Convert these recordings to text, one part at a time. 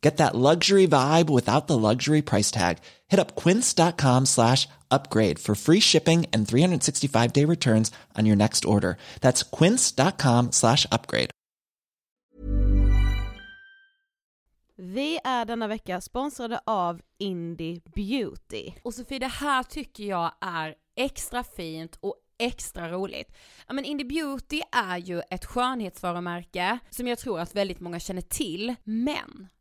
Get that luxury vibe without the luxury price tag. Hit up quince.com slash upgrade for free shipping and 365 day returns on your next order. That's quince.com slash upgrade. Vi är denna vecka sponsrade av Indie Beauty. Och Sofie, det här tycker jag är extra fint och extra roligt. Ja men Indie Beauty är ju ett skönhetsvarumärke som jag tror att väldigt många känner till, men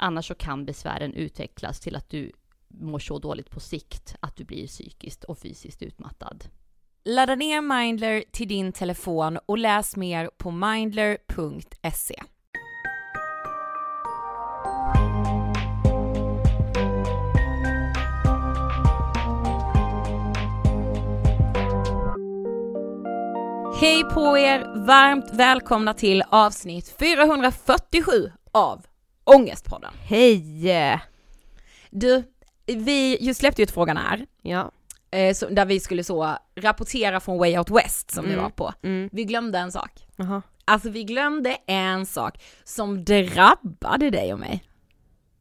Annars så kan besvären utvecklas till att du mår så dåligt på sikt att du blir psykiskt och fysiskt utmattad. Ladda ner Mindler till din telefon och läs mer på mindler.se. Hej på er! Varmt välkomna till avsnitt 447 av Ångestpodden. Hej! Du, vi just släppte ju ett Frågan är, Ja. eh, så, där vi skulle så rapportera från Way Out West som vi Mm. var på. Mm. Vi glömde en sak. Jaha. Alltså vi glömde en sak som drabbade dig och mig.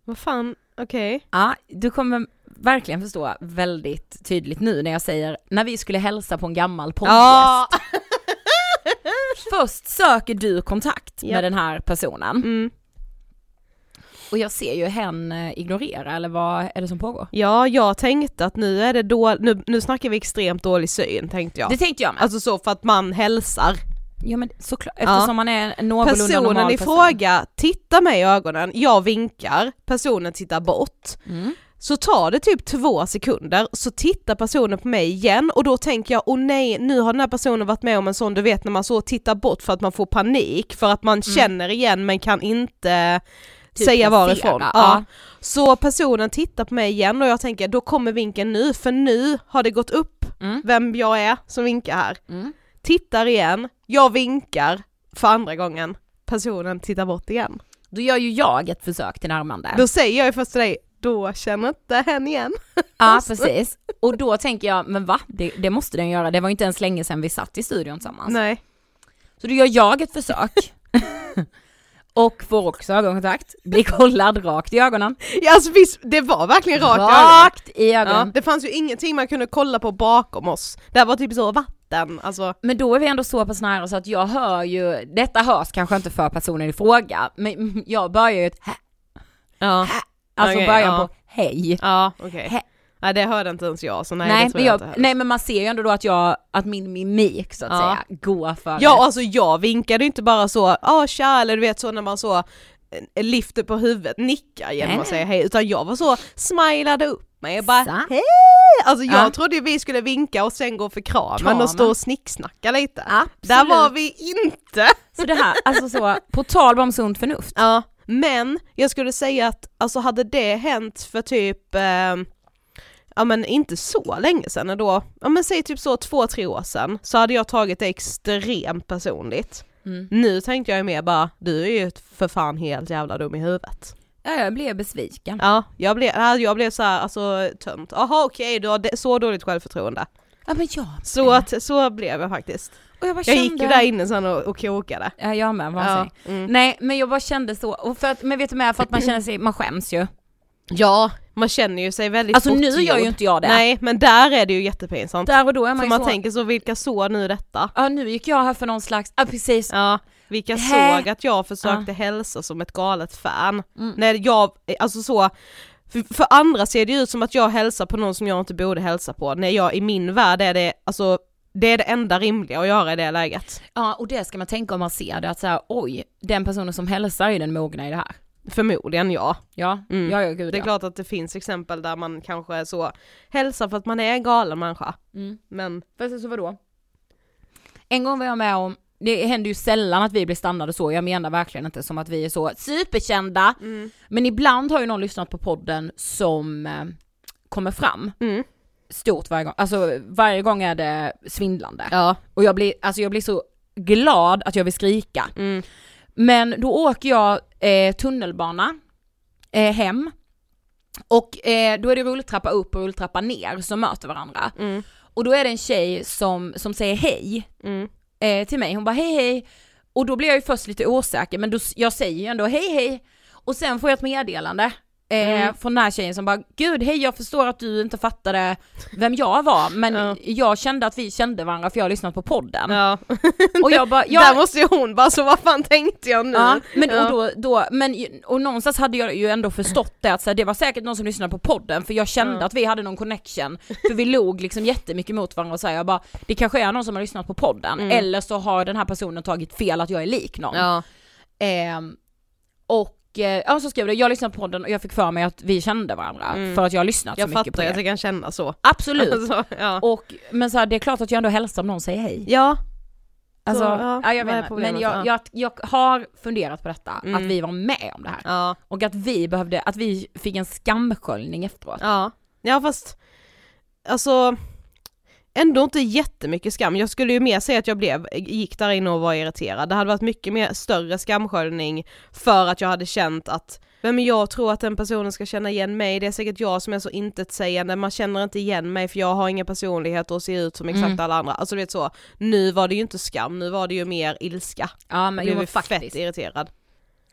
Vad fan, okej. Ja, du kommer verkligen förstå väldigt tydligt nu när jag säger när vi skulle hälsa på en gammal poddgäst. Ja! Först söker du kontakt Ja. med den här personen Mm. Och jag ser ju henne ignorera eller vad är det som pågår? Ja, jag tänkte att nu är det då, nu, nu snackar vi extremt dålig syn tänkte jag. Det tänkte jag med. Alltså så för att man hälsar. ja men såklart, eftersom man är någorlunda Personen normal i person. fråga tittar mig i ögonen, jag vinkar, personen tittar bort. Mm. Så tar det typ två sekunder, så tittar personen på mig igen och då tänker jag, åh nej, nu har den här personen varit med om en sån, du vet när man så tittar bort för att man får panik, för att man känner igen men kan inte Mm. Typ säga varifrån. ja. Ja. Så personen tittar på mig igen och jag tänker, då kommer vinken nu, för nu har det gått upp Mm. vem jag är som vinkar här. Mm. Tittar igen, jag vinkar för andra gången, personen tittar bort igen. Då gör ju jag ett försök till närmande. Då säger jag ju först till dig, då känner inte hen igen. Ja precis, och då tänker jag, men va? Det, det måste den göra, det var ju inte ens länge sedan vi satt i studion tillsammans. Nej. Så då gör jag ett försök. och får också ögonkontakt, blir kollad rakt i ögonen. Ja alltså visst, det var verkligen rakt i ögonen. Rakt i Ja, ögonen. det fanns ju ingenting man kunde kolla på bakom oss. Det här var typ så vatten, alltså. Men då är vi ändå så pass nära så att jag hör ju, detta hörs kanske inte för personen i fråga, men jag börjar ju ett hä, Ja, alltså Okej, början ja. på hej. ja okej. Hä. Nej det hörde inte ens jag så nej, Nej, det tror men jag, jag, inte nej men man ser ju ändå då att jag, att min mimik så att Ja. säga går för Ja alltså jag vinkade inte bara så, ja tja eller du vet så när man så eh, lyfter på huvudet, nickar genom Nej. att säga hej, utan jag var så, smilade upp mig och bara Sant. hej! Alltså jag Ja. trodde vi skulle vinka och sen gå för kramen, Kramen. och stå och snicksnacka lite. Absolut. Där var vi inte! Så det här, alltså så, på tal om sunt förnuft. Ja, men jag skulle säga att alltså hade det hänt för typ, eh, ja men inte så länge sedan ändå, ja men säg typ så två, tre år sedan, så hade jag tagit det extremt personligt. Mm. Nu tänkte jag ju mer bara, du är ju för fan helt jävla dum i huvudet. Ja, jag blev besviken. Ja, jag blev, ja, jag blev så här, alltså tömt. Jaha okej, du har så dåligt självförtroende. Ja men jag Så, att, så blev jag faktiskt. och jag bara Jag kände... gick ju där inne sen och, och kokade. Ja jag med, Ja, mm. Nej men jag bara kände så, och för att, men vet du med, för att man känner sig, man skäms ju. ja, man känner ju sig väldigt Alltså nu bortgjord. gör ju inte jag det. Nej, men där är det ju jättepinsamt. Där och då är man För man så, tänker så, vilka såg nu detta? ja nu gick jag här för någon slags, ja precis. Ja, vilka Hä? såg att jag försökte hälsa som ett galet fan? Mm. När jag, alltså så, för, för andra ser det ju ut som att jag hälsar på någon som jag inte borde hälsa på, när jag i min värld är det, alltså det är det enda rimliga att göra i det läget. Ja och det ska man tänka om man ser det, att säga oj, den personen som hälsar är den mogna i det här. Förmodligen ja. Ja, Mm. ja, ja gud Det är ja. klart att det finns exempel där man kanske så hälsar för att man är en galen människa. Mm. Men Fast så vadå? En gång var jag med om, det händer ju sällan att vi blir stannade så, jag menar verkligen inte som att vi är så superkända, men ibland har ju någon lyssnat på podden som eh, kommer fram mm. stort varje gång, alltså varje gång är det svindlande. ja. Och jag blir, alltså jag blir så glad att jag vill skrika. Mm. Men då åker jag eh, tunnelbana eh, hem och eh, då är det rulltrappa upp och rulltrappa ner som möter varandra. Mm. Och då är det en tjej som, som säger hej Mm. eh, till mig, hon bara hej hej. Och då blir jag ju först lite osäker men då, jag säger ju ändå hej hej. Och sen får jag ett meddelande Eh, Mm. Från den här tjejen som bara, gud hej jag förstår att du inte fattade vem jag var men Ja. jag kände att vi kände varandra för jag har lyssnat på podden. Ja. Och jag bara, Där jag, måste ju hon bara, så vad fan tänkte jag nu? Ja, men, Ja. och, då, då, men och någonstans hade jag ju ändå förstått det att så här, det var säkert någon som lyssnade på podden för jag kände att vi hade någon connection för vi låg liksom jättemycket mot varandra och så här, jag bara det kanske är någon som har lyssnat på podden Mm. eller så har den här personen tagit fel att jag är lik någon. Ja. Ehm, och eh, ja, så skrev det, jag lyssnade på podden och jag fick för mig att vi kände varandra Mm. för att jag har lyssnat Jag så mycket fattar på att er. jag kan känna så. Absolut. Alltså, ja. Och, men så här, det är klart att jag ändå hälsar om någon säger hej. ja. Alltså, Så, ja, ja, jag vet men jag, Ja. jag, jag har funderat på detta, Mm. att vi var med om det här. Ja. Och att vi behövde, att vi fick en skamsköljning efteråt. Ja. Ja fast, alltså ändå inte jättemycket skam. Jag skulle ju mer säga att jag blev, gick där inne och var irriterad. Det hade varit mycket mer större skamsköljning för att jag hade känt att men jag tror att den personen ska känna igen mig, det är säkert jag som är så intetsägande, man känner inte igen mig för jag har ingen personlighet och ser ut som exakt Mm. alla andra. Alltså du vet så, nu var det ju inte skam, nu var det ju mer ilska. Ja Jag men, blev jo, men fett faktiskt. irriterad.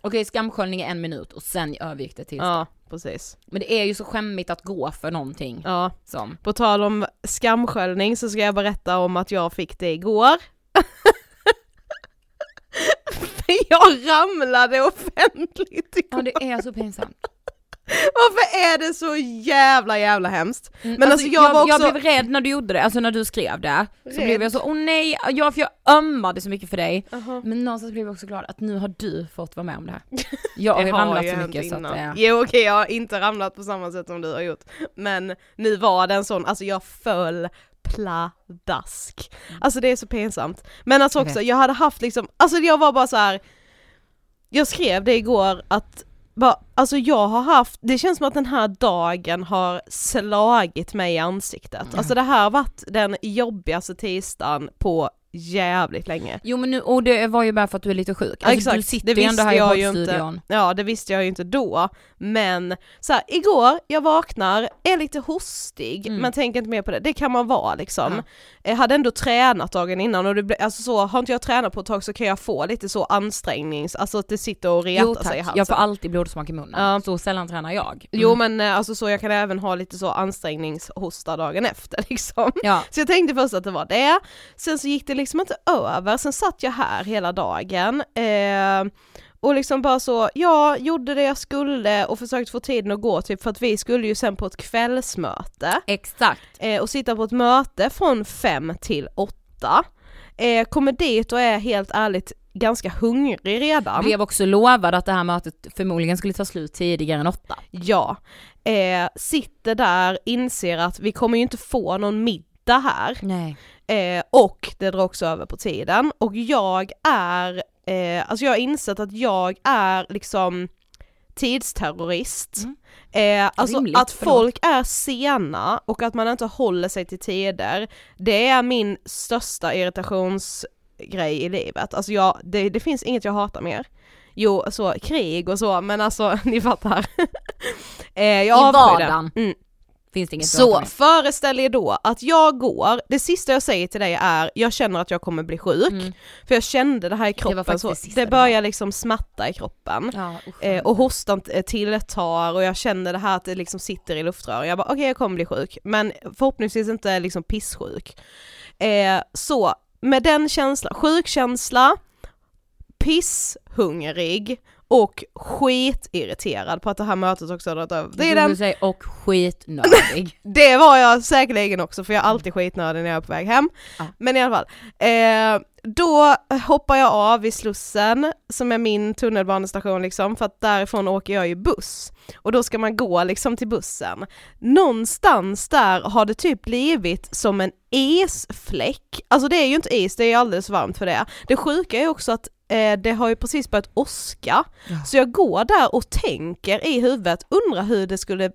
Okej skamsköljning är en minut och sen övergick det till Ja, precis. Men det är ju så skämmigt att gå för någonting Ja, som. På tal om skamsköljning så ska jag berätta om att jag fick det igår. För jag ramlade offentligt igår. Ja det är så pinsamt. Varför är det så jävla jävla hemskt? Men Men alltså, jag var också... jag blev rädd när du gjorde det, alltså när du skrev det. Så Rädd? blev jag så, åh nej, jag, för jag ömmade så mycket för dig. Jaha. Men någonstans blev jag också glad att nu har du fått vara med om det här. Jag har ju ramlat så mycket så att det. Jo okej, jag har inte ramlat på samma sätt som du har gjort. Men nu var det en sån, alltså jag föll pladask. Alltså det är så pinsamt. Men alltså Jag också, vet. jag hade haft liksom, alltså jag var bara så här. Jag skrev det igår att bara, alltså jag har haft, det känns som att den här dagen har slagit mig i ansiktet. Alltså det här har varit den jobbigaste tisdagen på jävligt länge. Jo men nu, och det var ju bara för att du är lite sjuk. Alltså, exakt, du sitter det ju ändå visste här i jag ju poddstudion. inte. Ja det visste jag ju inte då, men så här, igår, jag vaknar, är lite hostig, Mm. men tänker inte mer på det, det kan man vara liksom. Ja. Jag hade ändå tränat dagen innan och det ble, alltså så, har inte jag tränat på ett tag så kan jag få lite så ansträngnings, alltså att det sitter och retar Jo sig i halsen. jag får alltid blodsmak i munnen. Ja. Så sällan tränar jag. Jo Mm. men eh, alltså så jag kan även ha lite så ansträngningshosta dagen efter liksom. Ja. Så jag tänkte först att det var det, sen så gick det liksom inte över, sen satt jag här hela dagen eh, och liksom bara så, jag gjorde det jag skulle och försökte få tiden att gå typ för att vi skulle ju sen på ett kvällsmöte Exakt. eh, och sitta på ett möte från fem till åtta. Eh, kommer dit och är helt ärligt ganska hungrig redan. Blev också lovad att det här mötet förmodligen skulle ta slut tidigare än åtta. Ja. Eh, sitter där, inser att vi kommer ju inte få någon middag här. Nej. Eh, och det drar också över på tiden. Och jag är, eh, alltså jag har insett att jag är liksom tidsterrorist. Mm. Eh, alltså Rimligt, att förlåt. folk är sena och att man inte håller sig till tider, det är min största irritationsgrej i livet. Alltså jag, det, det finns inget jag hatar mer. Jo, så krig och så, men alltså ni fattar. eh, jag I vardagen. Mm. Finns det inget Så föreställ er då att jag går, det sista jag säger till dig är jag känner att jag kommer bli sjuk, Mm. för jag kände det här i kroppen, faktiskt så det det det börjar liksom smatta i kroppen. Ja. Eh, och hostan eh, tilltar och jag känner det här att det liksom sitter i luftrören. Jag bara okej jag kommer bli sjuk, men förhoppningsvis inte liksom pisssjuk. Eh, så med den känslan, sjukkänsla, pisshungrig och skitirriterad på att det här mötet också har dragit över. Det är den säger och skitnödig. det var jag säkerligen också för jag är alltid skitnödig när jag är på väg hem. Ja. Men i alla fall. Eh, då hoppar jag av vid Slussen som är min tunnelbanestation liksom för att därifrån åker jag ju buss. Och då ska man gå liksom till bussen. Någonstans där har det typ blivit som en isfläck. Alltså det är ju inte is, det är alldeles varmt för det. Det sjuka är också att eh, det har ju precis börjat åska. Så jag går där och tänker i huvudet, undrar hur det skulle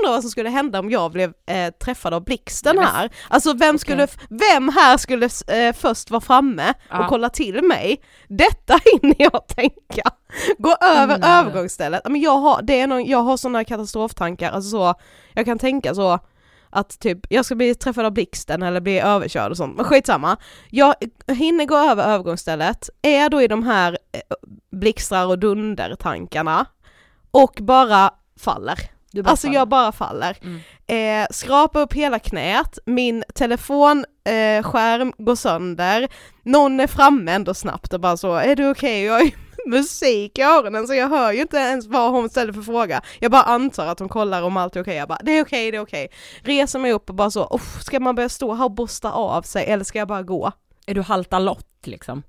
Undrar vad som skulle hända om jag blev eh, träffad av blixten Nej, här. Alltså vem, skulle, vem här skulle eh, först vara framme Ja. och kolla till mig? Detta hinner jag tänka. Gå över Nej. övergångsstället. Men jag har, det är någon, jag har sådana katastroftankar, alltså så, jag kan tänka så att typ, jag ska bli träffad av blixten eller bli överkörd och sånt, men skitsamma. Jag hinner gå över övergångsstället, är då i de här eh, blixtrar och dundertankarna och bara faller. Bara alltså faller. jag bara faller. Eh, skrapar upp hela knät, min telefonskärm eh, går sönder, någon är framme ändå snabbt och bara så, är du okej? Jag har musik i öronen så jag hör ju inte ens vad hon ställer för fråga. Jag bara antar att hon kollar om allt är okej, jag bara det är okej, det är okej. Reser mig upp och bara så, "Uff, ska man börja stå här och borsta av sig eller ska jag bara gå? Är du halta lott liksom?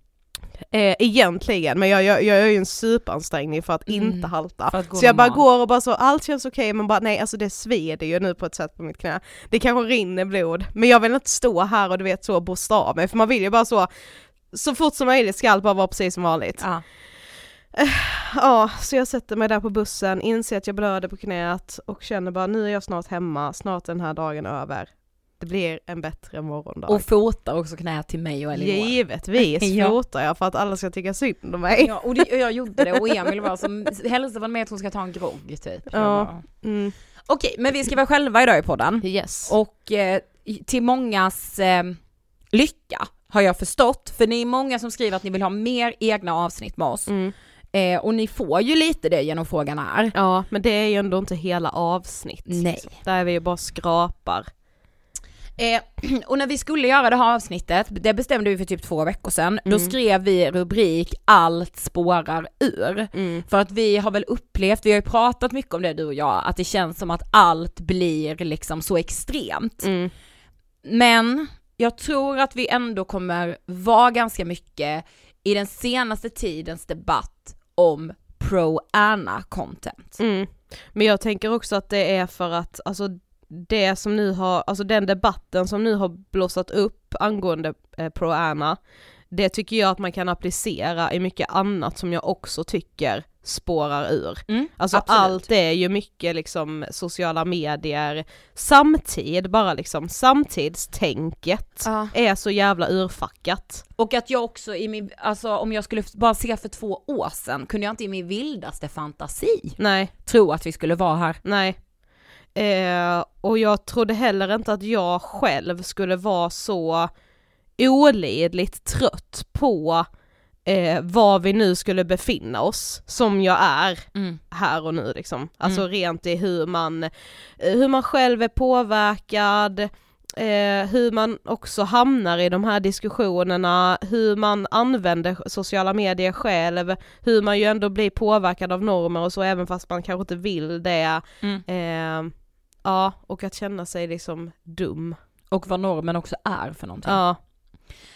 Eh, egentligen, men jag, jag, jag gör ju en superansträngning för att Mm, inte halta. att så jag bara normalt. går och bara så, allt känns okej men bara nej alltså det sveder ju nu på ett sätt på mitt knä. Det kanske rinner blod, men jag vill inte stå här och du vet så borsta av mig för man vill ju bara så, så fort som möjligt ska allt bara vara precis som vanligt. Ja. Ja, så jag sätter mig där på bussen, inser att jag blöder på knät och känner bara nu är jag snart hemma, snart är den här dagen över. Det blir en bättre morgondag. Och fotar också knät till mig och Elinor. Givetvis Ja. fotar jag för att alla ska tycka synd om mig. Ja, och, det, och jag gjorde det och Emil var som, hälsade med att hon ska ta en grogg typ. Ja. bara, Mm. Okej, men vi ska vara själva idag i podden. Yes. Och eh, till mångas eh, lycka har jag förstått, för ni är många som skriver att ni vill ha mer egna avsnitt med oss. Mm. Eh, och ni får ju lite det genom frågan här. Ja, men det är ju ändå inte hela avsnitt. Nej. Där är vi ju bara skrapar. Eh, och när vi skulle göra det här avsnittet, det bestämde vi för typ två veckor sedan, då Mm. skrev vi rubrik allt spårar ur. Mm. För att vi har väl upplevt, vi har ju pratat mycket om det du och jag, att det känns som att allt blir liksom så extremt. Mm. Men jag tror att vi ändå kommer vara ganska mycket i den senaste tidens debatt om pro-Anna content. Mm. Men jag tänker också att det är för att, alltså det som nu har, alltså den debatten som nu har blossat upp angående eh, pro-Anna, det tycker jag att man kan applicera i mycket annat som jag också tycker spårar ur. Mm, Alltså absolut. allt är ju mycket liksom sociala medier, samtid bara liksom, samtidstänket Ja. är så jävla urfackat. Och att jag också i min, alltså om jag skulle bara se för två år sedan kunde jag inte i min vildaste fantasi Nej, tro att vi skulle vara här. nej. Eh, och jag trodde heller inte att jag själv skulle vara så olidligt trött på eh, var vi nu skulle befinna oss, som jag är här och nu liksom. Alltså Mm. rent i hur man, eh, hur man själv är påverkad, eh, hur man också hamnar i de här diskussionerna, hur man använder sociala medier själv, hur man ju ändå blir påverkad av normer och så även fast man kanske inte vill det. Mm. Eh, ja, och att känna sig liksom dum. Och vad normen också är för någonting. Ja.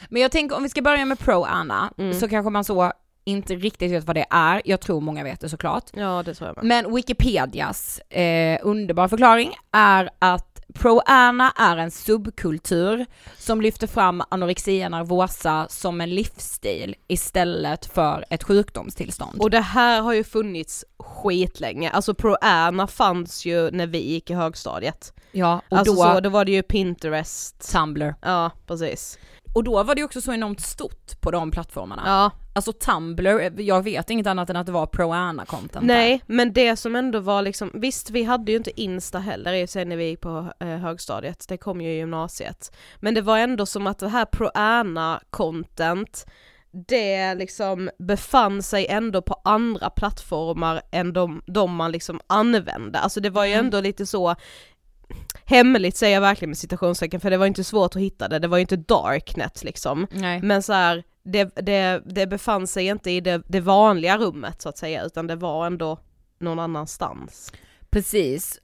Men jag tänker om vi ska börja med pro-Anna, Mm. så kanske man så inte riktigt vet vad det är, jag tror många vet det såklart. Ja det tror jag med. Men Wikipedias eh, underbara förklaring är att Pro-Ana är en subkultur som lyfter fram anorexia nervosa som en livsstil istället för ett sjukdomstillstånd. Och det här har ju funnits skitlänge, alltså Pro-Ana fanns ju när vi gick i högstadiet. ja, och alltså då så, då var det ju Pinterest. Tumblr. Ja, precis. Och då var det ju också så enormt stort på de plattformarna. Ja, Alltså Tumblr, jag vet inget annat än att det var Pro-Ana content nej men det som ändå var liksom, visst vi hade ju inte Insta heller i och när vi gick på eh, högstadiet, det kom ju i gymnasiet. Men det var ändå som att det här Pro-Ana content, det liksom befann sig ändå på andra plattformar än de, de man liksom använde. Alltså det var ju Mm. ändå lite så hemligt säger jag verkligen med citationstecken för det var inte svårt att hitta det, det var ju inte darknet liksom. Nej. Men så här, det, det, det befann sig inte i det, det vanliga rummet så att säga utan det var ändå någon annanstans. Precis.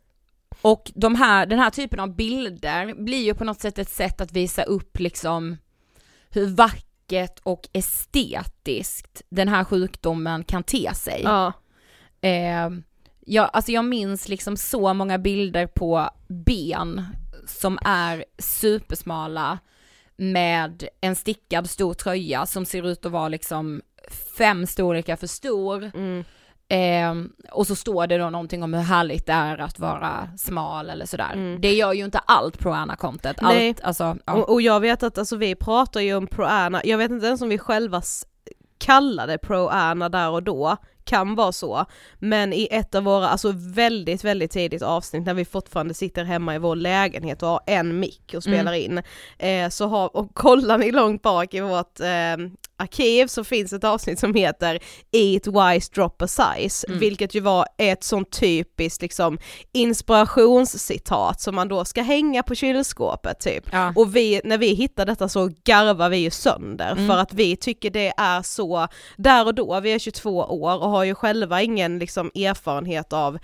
Och de här, den här typen av bilder blir ju på något sätt ett sätt att visa upp liksom hur vackert och estetiskt den här sjukdomen kan te sig. Ja, Eh, jag, alltså jag minns liksom så många bilder på ben som är supersmala med en stickad stor tröja som ser ut att vara liksom fem storlekar för stor. mm, Eh, och så står det då någonting om hur härligt det är att vara smal eller sådär. Mm. Det gör ju inte allt pro content Nej. Allt, alltså, ja. och, och jag vet att alltså vi pratar ju om Pro-Ana, jag vet inte ens om vi själva kallade Pro-Ana där och då, kan vara så, men i ett av våra, alltså väldigt väldigt tidigt avsnitt när vi fortfarande sitter hemma i vår lägenhet och har en mick och spelar in, eh, så har, och kollar ni långt bak i vårt eh, arkiv så finns ett avsnitt som heter Eat Wise Drop a Size, Mm. vilket ju var ett sånt typiskt liksom inspirationscitat som man då ska hänga på kylskåpet typ. Ja. Och vi, när vi hittar detta så garvar vi ju sönder Mm. för att vi tycker det är så, där och då, vi är 22 år och har ju själva ingen liksom erfarenhet av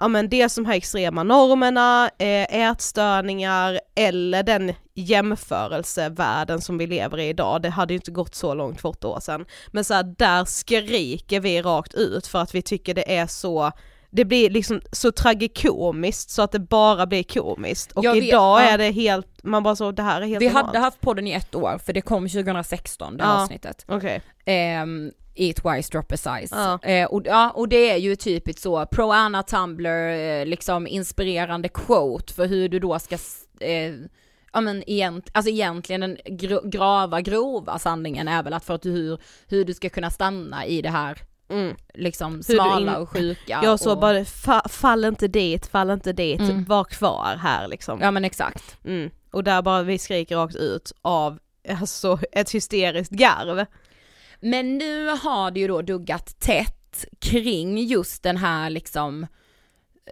ja men det som här extrema normerna, eh, ätstörningar eller den jämförelsevärlden som vi lever i idag, det hade ju inte gått så långt för åtta år sedan. Men så här, där skriker vi rakt ut för att vi tycker det är så det blir liksom så tragikomiskt så att det bara blir komiskt och vet, idag ja. är det helt, man bara så det här är helt Vi normalt. hade haft podden i ett år, för det kom 2016 det Ja. avsnittet. Okej. Ehm, Eat Wise Drop a Size. Ja. Eh, och, ja, och det är ju typiskt så, Pro-Anna Tumblr, eh, liksom inspirerande quote för hur du då ska, eh, ja men egent, alltså egentligen den grava, grova sanningen är väl att för att du, hur, hur du ska kunna stanna i det här Mm. liksom smala och sjuka. Jag så och, bara, fa, fall inte dit, fall inte dit, Mm. var kvar här liksom. Ja men exakt. Mm. Och där bara vi skriker rakt ut av alltså ett hysteriskt garv. Men nu har det ju då duggat tätt kring just den här liksom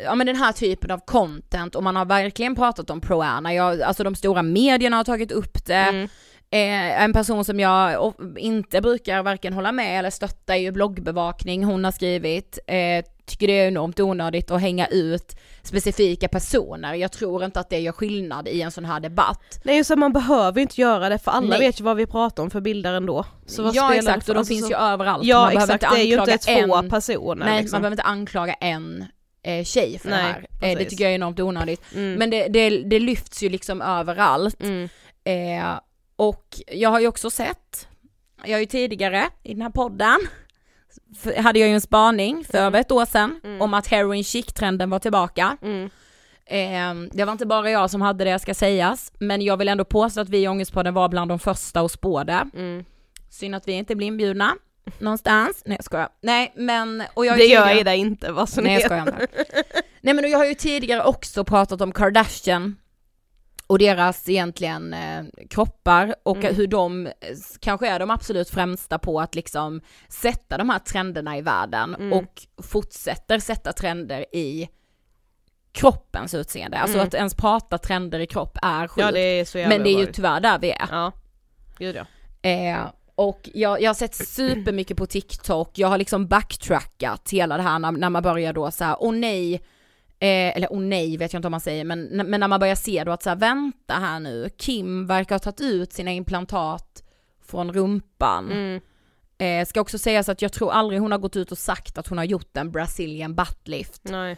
Ja men den här typen av content och man har verkligen pratat om Proana, jag, alltså de stora medierna har tagit upp det. Mm. Eh, en person som jag inte brukar varken hålla med eller stötta är ju bloggbevakning, hon har skrivit, eh, tycker det är enormt onödigt att hänga ut specifika personer. Jag tror inte att det gör skillnad i en sån här debatt. Nej så man behöver inte göra det för alla Nej. vet ju vad vi pratar om för bilder ändå. Så vad ja exakt för- och de alltså, finns så- ju överallt. Ja man exakt, det är ju inte två en- personer Nej, liksom. man behöver inte anklaga en eh, tjej för Nej, det här. Eh, det precis. tycker jag är enormt onödigt. Mm. Men det, det, det lyfts ju liksom överallt. Mm. Eh, och jag har ju också sett, jag har ju tidigare i den här podden, hade jag ju en spaning för över ett år sedan Mm. om att heroin chic-trenden var tillbaka. Mm. Eh, det var inte bara jag som hade det ska sägas, men jag vill ändå påstå att vi i Ångestpodden var bland de första att spå det. Mm. Synd att vi inte blir inbjudna någonstans. Nej jag skojar. Nej men, och jag Det ju gör tidigare- Ida inte, vad som Nej jag skojar inte. Nej men jag har ju tidigare också pratat om Kardashian och deras egentligen eh, kroppar och Mm. hur de kanske är de absolut främsta på att liksom sätta de här trenderna i världen Mm. och fortsätter sätta trender i kroppens utseende. Alltså Mm. att ens prata trender i kropp är sjukt. Ja det men det är ju tyvärr där vi är. Ja, gud ja. Eh, och jag, jag har sett supermycket på TikTok, jag har liksom backtrackat hela det här när, när man börjar då så här, åh nej, eh, eller åh nej vet jag inte om man säger, men, men när man börjar se då att så här, vänta här nu, Kim verkar ha tagit ut sina implantat från rumpan. Mm. Eh, ska också sägas att jag tror aldrig hon har gått ut och sagt att hon har gjort en Brazilian buttlift. Nej.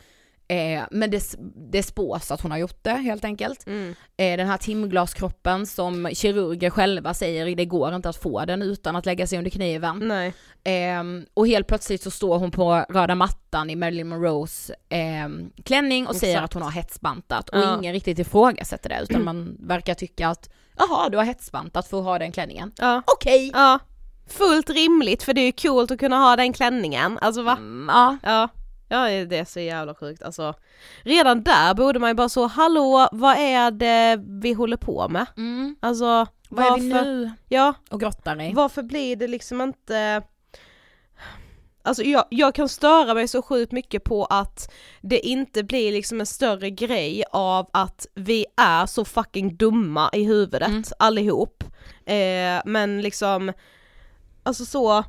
Eh, men det, det spås att hon har gjort det helt enkelt. Mm. Eh, den här timglaskroppen som kirurger själva säger, det går inte att få den utan att lägga sig under kniven. Ehm, och helt plötsligt så står hon på röda mattan i Marilyn Monroes ehm, klänning och säger Exakt. att hon har hetsbantat och Ja. ingen riktigt ifrågasätter det utan man verkar tycka att jaha du har hetsbantat för att ha den klänningen. Ja. Okej! Ja. Fullt rimligt för det är ju coolt att kunna ha den klänningen, alltså va? Mm, ja. Ja. Ja det är så jävla sjukt alltså. Redan där borde man ju bara så, hallå vad är det vi håller på med? Mm. Alltså Vad är varför, vi nu Ja, och grottar i? varför blir det liksom inte Alltså jag, jag kan störa mig så sjukt mycket på att det inte blir liksom en större grej av att vi är så fucking dumma i huvudet Mm. allihop. Eh, men liksom, alltså så,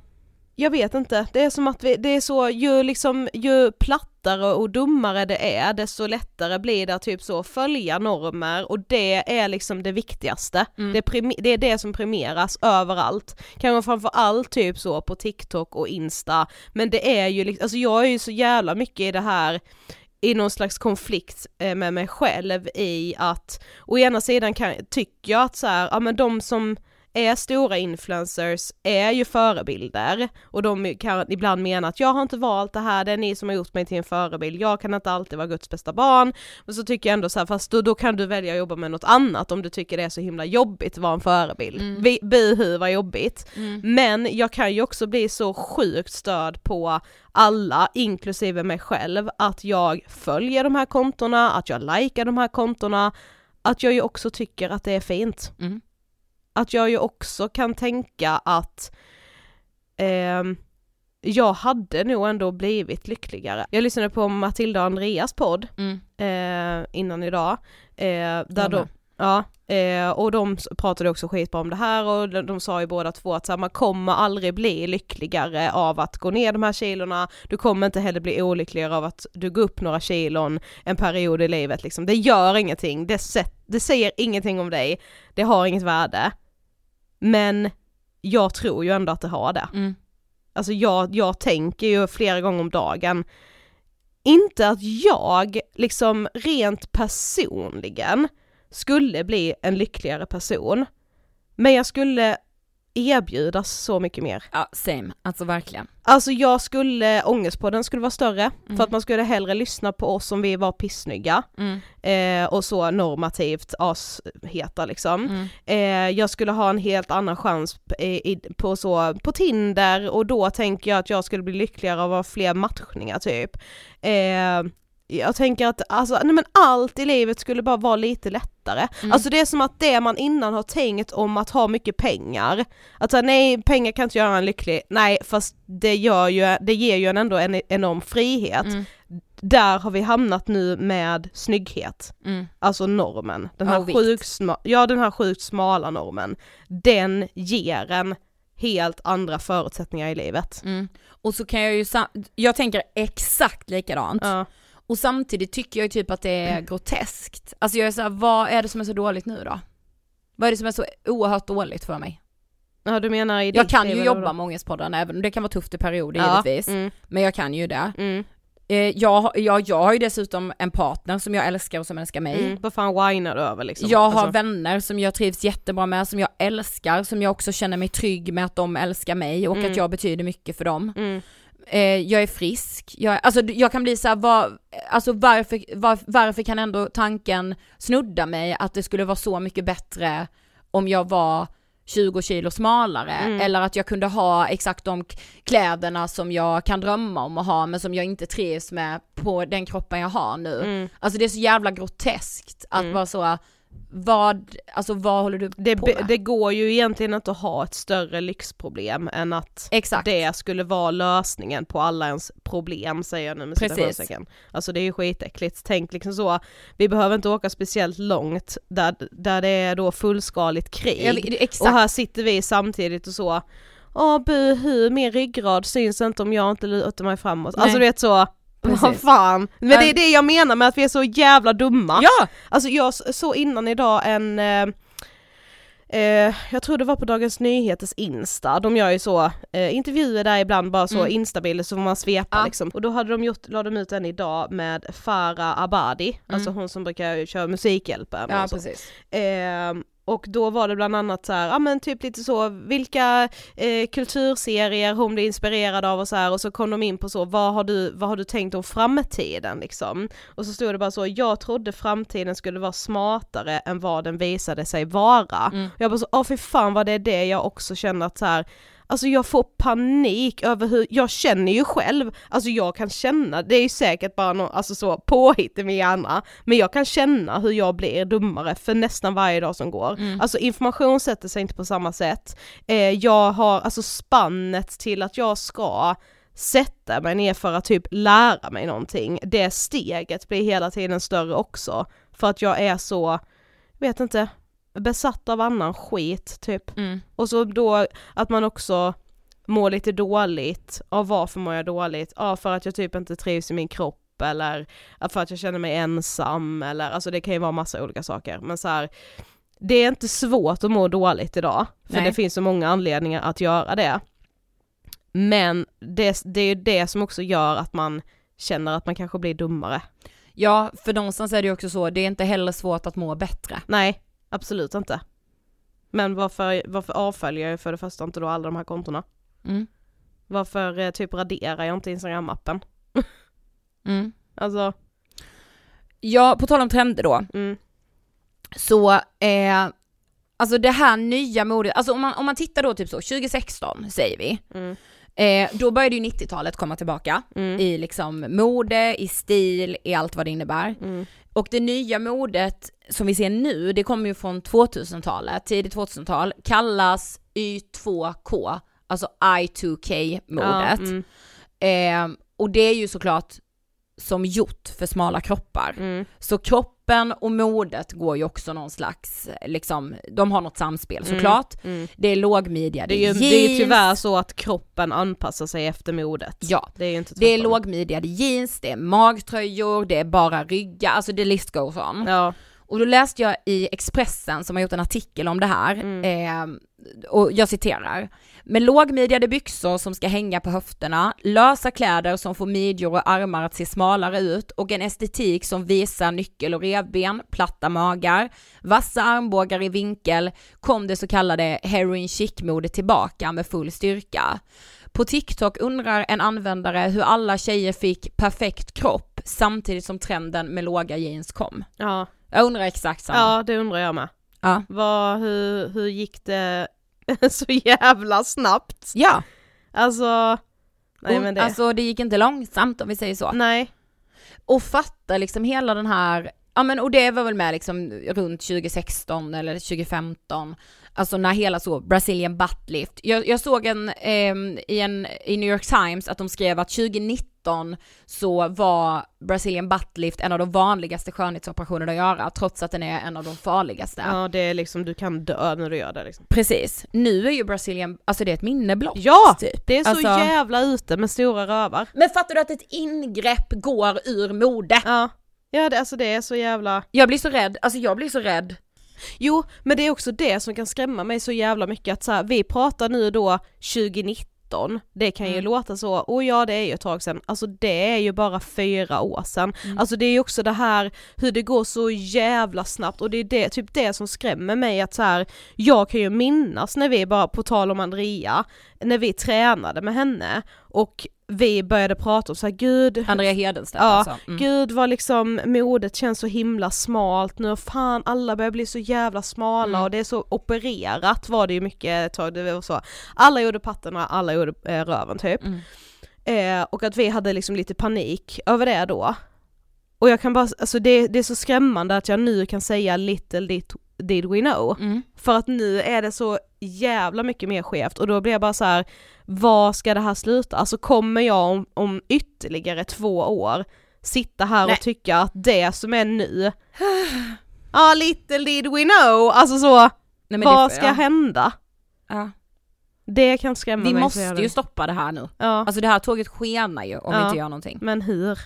jag vet inte, det är som att vi, det är så, ju liksom, ju plattare och dummare det är, desto lättare blir det att typ så följa normer och det är liksom det viktigaste. Mm. Det, det är det som premieras överallt. Kanske framför typ så på TikTok och Insta, men det är ju liksom, alltså jag är ju så jävla mycket i det här i någon slags konflikt eh, med mig själv i att å ena sidan kan, tycker jag att så här, ja men de som är stora influencers är ju förebilder och de kan ibland mena att jag har inte valt det här, det är ni som har gjort mig till en förebild, jag kan inte alltid vara Guds bästa barn. Men så tycker jag ändå så här, fast då, då kan du välja att jobba med något annat om du tycker det är så himla jobbigt att vara en förebild. Mm. Buhu vad jobbigt. Mm. Men jag kan ju också bli så sjukt störd på alla, inklusive mig själv, att jag följer de här kontona, att jag likar de här kontona, att jag ju också tycker att det är fint. Mm. Att jag ju också kan tänka att ehm, jag hade nog ändå blivit lyckligare. Jag lyssnade på Matilda och Andreas podd Mm. eh, innan idag, eh, där de, ja, eh, och de pratade också skitbra om det här och de, de sa ju båda två att så här, man kommer aldrig bli lyckligare av att gå ner de här kilorna, du kommer inte heller bli olyckligare av att du går upp några kilon en period i livet liksom. Det gör ingenting, det, det säger ingenting om dig, det har inget värde. Men jag tror ju ändå att det har det. Mm. Alltså jag, jag tänker ju flera gånger om dagen, inte att jag liksom rent personligen skulle bli en lyckligare person, men jag skulle erbjudas så mycket mer. Ja, same. Alltså verkligen. Alltså jag skulle, ångestpodden skulle vara större, Mm. för att man skulle hellre lyssna på oss om vi var pissnygga, Mm. eh, och så normativt asheta liksom. Mm. Eh, jag skulle ha en helt annan chans i, på, så, på Tinder och då tänker jag att jag skulle bli lyckligare av att ha fler matchningar typ. Eh, jag tänker att alltså, nej men allt i livet skulle bara vara lite lättare. Mm. Alltså det är som att det man innan har tänkt om att ha mycket pengar, att säga, nej pengar kan inte göra en lycklig, nej fast det, gör ju, det ger ju en ändå en enorm frihet. Mm. Där har vi hamnat nu med snygghet Mm. alltså normen, den här, vikt. sjukt sma- ja, den här sjukt smala normen, den ger en helt andra förutsättningar i livet. Mm. Och så kan jag ju, jag tänker exakt likadant. Ja. Och samtidigt tycker jag ju typ att det är groteskt. Alltså jag är såhär, vad är det som är så dåligt nu då? Vad är det som är så oerhört dåligt för mig? ja, du menar i Jag kan ju jobba med Ångestpodden även om det kan vara tufft i perioder ja. givetvis. Mm, Men jag kan ju det. mm, Eh, jag, har- jag, jag har ju dessutom en partner som jag älskar och som älskar mig. mm. Vad fan whinar du över liksom? Jag har Alltså, vänner som jag trivs jättebra med, som jag älskar, som jag också känner mig trygg med att de älskar mig och Mm. att jag betyder mycket för dem. mm, Eh, jag är frisk, jag, alltså jag kan bli såhär, var, alltså varför, var, varför kan ändå tanken snudda mig att det skulle vara så mycket bättre om jag var 20 kilo smalare Mm. eller att jag kunde ha exakt de kläderna som jag kan drömma om att ha men som jag inte trivs med på den kroppen jag har nu. mm. Alltså det är så jävla groteskt att Mm. vara så, vad, alltså vad håller du Det, på med? det går ju egentligen inte att ha ett större lyxproblem än att Exakt. det skulle vara lösningen på alla ens problem säger jag nu med citationstecken. Alltså det är ju skitäckligt, tänk liksom så, vi behöver inte åka speciellt långt där, där det är då fullskaligt krig. Vet- Och exakt. här sitter vi samtidigt och så, åh buhu, min ryggrad syns inte om jag inte lutar mig framåt. Nej. Alltså du vet så, vad fan. Men det är det jag menar med att vi är så jävla dumma. Ja! Alltså jag såg innan idag en eh, Eh, jag tror det var på Dagens Nyheters Insta, de gör ju så eh, intervjuer där ibland, bara så Mm. instabilder så får man svepa Ja. liksom. Och då hade de gjort, la de ut en idag med Farah Abadi, alltså hon som brukar köra Musikhjälpen Ja precis. Och då var det bland annat så här, ja men typ lite så, vilka eh, kulturserier hon blir inspirerad av och så här och så kom de in på så, vad har du, vad har du tänkt om framtiden liksom? Och så stod det bara så, jag trodde framtiden skulle vara smartare än vad den visade sig vara. Mm. Och jag bara så, åh fy fan vad det är det jag också känner att så här, Alltså jag får panik över hur, jag känner ju själv, alltså jag kan känna, det är ju säkert bara någon, alltså så påhitt i min hjärna, men jag kan känna hur jag blir dummare för nästan varje dag som går. Mm. Alltså information sätter sig inte på samma sätt. Eh, jag har, alltså spannet till att jag ska sätta mig ner för att typ lära mig någonting, det steget blir hela tiden större också. För att jag är så, vet inte, besatt av annan skit typ. Mm. Och så då att man också mår lite dåligt. Ja varför mår jag dåligt? Ja för att jag typ inte trivs i min kropp eller för att jag känner mig ensam eller alltså det kan ju vara massa olika saker men så här. Det är inte svårt att må dåligt idag för Nej. det finns så många anledningar att göra det. Men det, det är ju det som också gör att man känner att man kanske blir dummare. Ja, för någonstans är det ju också så, det är inte heller svårt att må bättre. Nej, absolut inte. Men varför, varför avföljer jag för det första inte då alla de här kontona? Mm. Varför eh, typ raderar jag inte Instagram-appen? Mm. Alltså, Ja, på tal om trender då, mm, så eh, alltså det här nya modet, alltså om man, om man tittar då typ så, 2016 säger vi, mm, Eh, då började ju 90-talet komma tillbaka Mm. i liksom mode, i stil, i allt vad det innebär. Mm. Och det nya modet som vi ser nu, det kommer ju från 2000-talet, tidigt 2000-tal, kallas Y2K, alltså I2K-modet. Ja, mm, Eh, och det är ju såklart som gjort för smala kroppar. mm. Så kroppen och modet går ju också någon slags, liksom, de har något samspel Mm. såklart. Mm. Det är lågmidja, Det är ju det är ju tyvärr så att kroppen anpassar sig efter modet. Ja, Det är ju inte det är tvärtom. lågmidjade jeans, det är magtröjor, det är bara ryggar, alltså det list goes on. Ja. Och då läste jag i Expressen som har gjort en artikel om det här, Mm. eh, och jag citerar. Med lågmidjade byxor som ska hänga på höfterna, lösa kläder som får midjor och armar att se smalare ut och en estetik som visar nyckel och revben, platta magar, vassa armbågar i vinkel kom det så kallade heroin chic-modet tillbaka med full styrka. På TikTok undrar en användare hur alla tjejer fick perfekt kropp samtidigt som trenden med låga jeans kom. Ja. Jag undrar exakt samma. ja, det undrar jag med. Ja. Vad, hur, hur gick det så jävla snabbt? Ja, Alltså, nej och, men det, alltså det gick inte långsamt om vi säger så. nej. Och fatta liksom hela den här, ja men och det var väl med liksom runt 2016 eller 2015, alltså när hela så Brazilian butt lift. Jag, jag såg en, ehm, i en, i New York Times att de skrev att 2019 så var Brazilian butt lift en av de vanligaste skönhetsoperationerna att göra, trots att den är en av de farligaste. Ja det är liksom, du kan dö när du gör det liksom. Precis. Nu är ju Brazilian, alltså det är ett minne blott. Ja! typ. Det är så Alltså- jävla ute med stora rövar. Men fattar du att ett ingrepp går ur mode? Ja. Ja det, alltså det är så jävla... Jag blir så rädd, alltså jag blir så rädd. Jo, men det är också det som kan skrämma mig så jävla mycket att så här, vi pratar nu då 2019, det kan ju Mm. låta så, och ja det är ju ett tag sedan, alltså det är ju bara fyra år sedan. Mm. Alltså det är ju också det här hur det går så jävla snabbt och det är det, typ det som skrämmer mig att så här, jag kan ju minnas när vi bara, på tal om Andrea, när vi tränade med henne och vi började prata om så här, gud, Andrea Hedenstedt Ja, alltså. Mm. Gud vad liksom modet känns så himla smalt nu, fan alla börjar bli så jävla smala Mm. och det är så opererat var det ju mycket ett tag, det var så. Alla gjorde patterna, alla gjorde eh, röven typ. Mm. Eh, och att vi hade liksom lite panik över det då. Och jag kan bara, alltså det, det är så skrämmande att jag nu kan säga little did, did we know. Mm. För att nu är det så jävla mycket mer skevt och då blir jag bara så här: var ska det här sluta? Alltså kommer jag om, om ytterligare två år sitta här Nej. och tycka att det som är nu, ah little did we know, alltså så, Nej, vad det, ska ja. hända? Ja. Det kan skrämma Vi mig så måste ju stoppa det här nu. Ja, Alltså det här tåget skenar ju om vi Ja. inte gör någonting. men hur?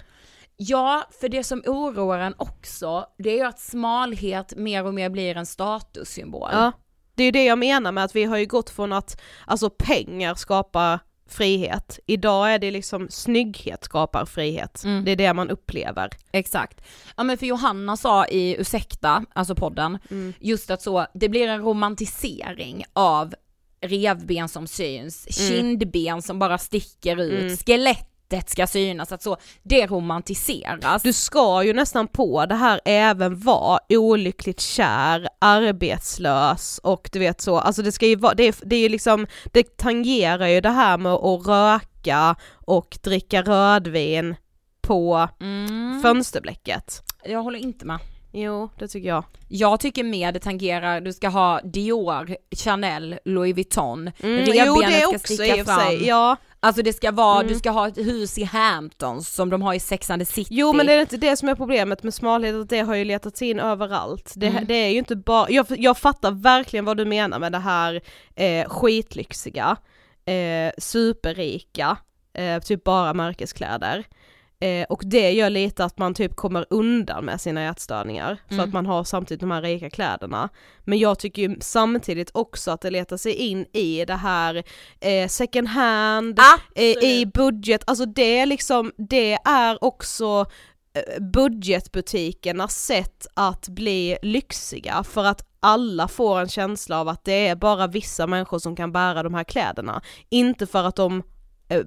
Ja, för det som oroar en också, det är ju att smalhet mer och mer blir en statussymbol. Ja, det är ju det jag menar med att vi har ju gått från att, alltså pengar skapar frihet, idag är det liksom snygghet skapar frihet, Mm. det är det man upplever. Exakt. Ja men för Johanna sa i Ursäkta, alltså podden, Mm. just att så, det blir en romantisering av revben som syns, Mm. kindben som bara sticker ut, Mm. Skelettet ska synas, att så, det romantiseras. Du ska ju nästan på det här även vara olyckligt kär, arbetslös och du vet så, alltså det ska ju vara, det är, det är ju liksom, det tangerar ju det här med att röka och dricka rödvin på mm. fönsterblecket. Jag håller inte med. Jo, det tycker jag. Jag tycker mer det tangerar, du ska ha Dior, Chanel, Louis Vuitton, Mm, revbenen jo det ska också sticka och för fram. sig, ja. Alltså det ska vara, Mm. du ska ha ett hus i Hamptons som de har i Sex and the City. Jo men det är inte det som är problemet med smalhet, att det har ju letats in överallt. Det, Mm. det är ju inte bara, jag, jag fattar verkligen vad du menar med det här eh, skitlyxiga, eh, superrika, eh, typ bara märkeskläder. Eh, och det gör lite att man typ kommer undan med sina ätstörningar, för Mm. att man har samtidigt de här rika kläderna. Men jag tycker ju samtidigt också att det letar sig in i det här eh, second hand, eh, i budget, alltså det är liksom, det är också eh, budgetbutikernas sätt att bli lyxiga för att alla får en känsla av att det är bara vissa människor som kan bära de här kläderna. Inte för att de,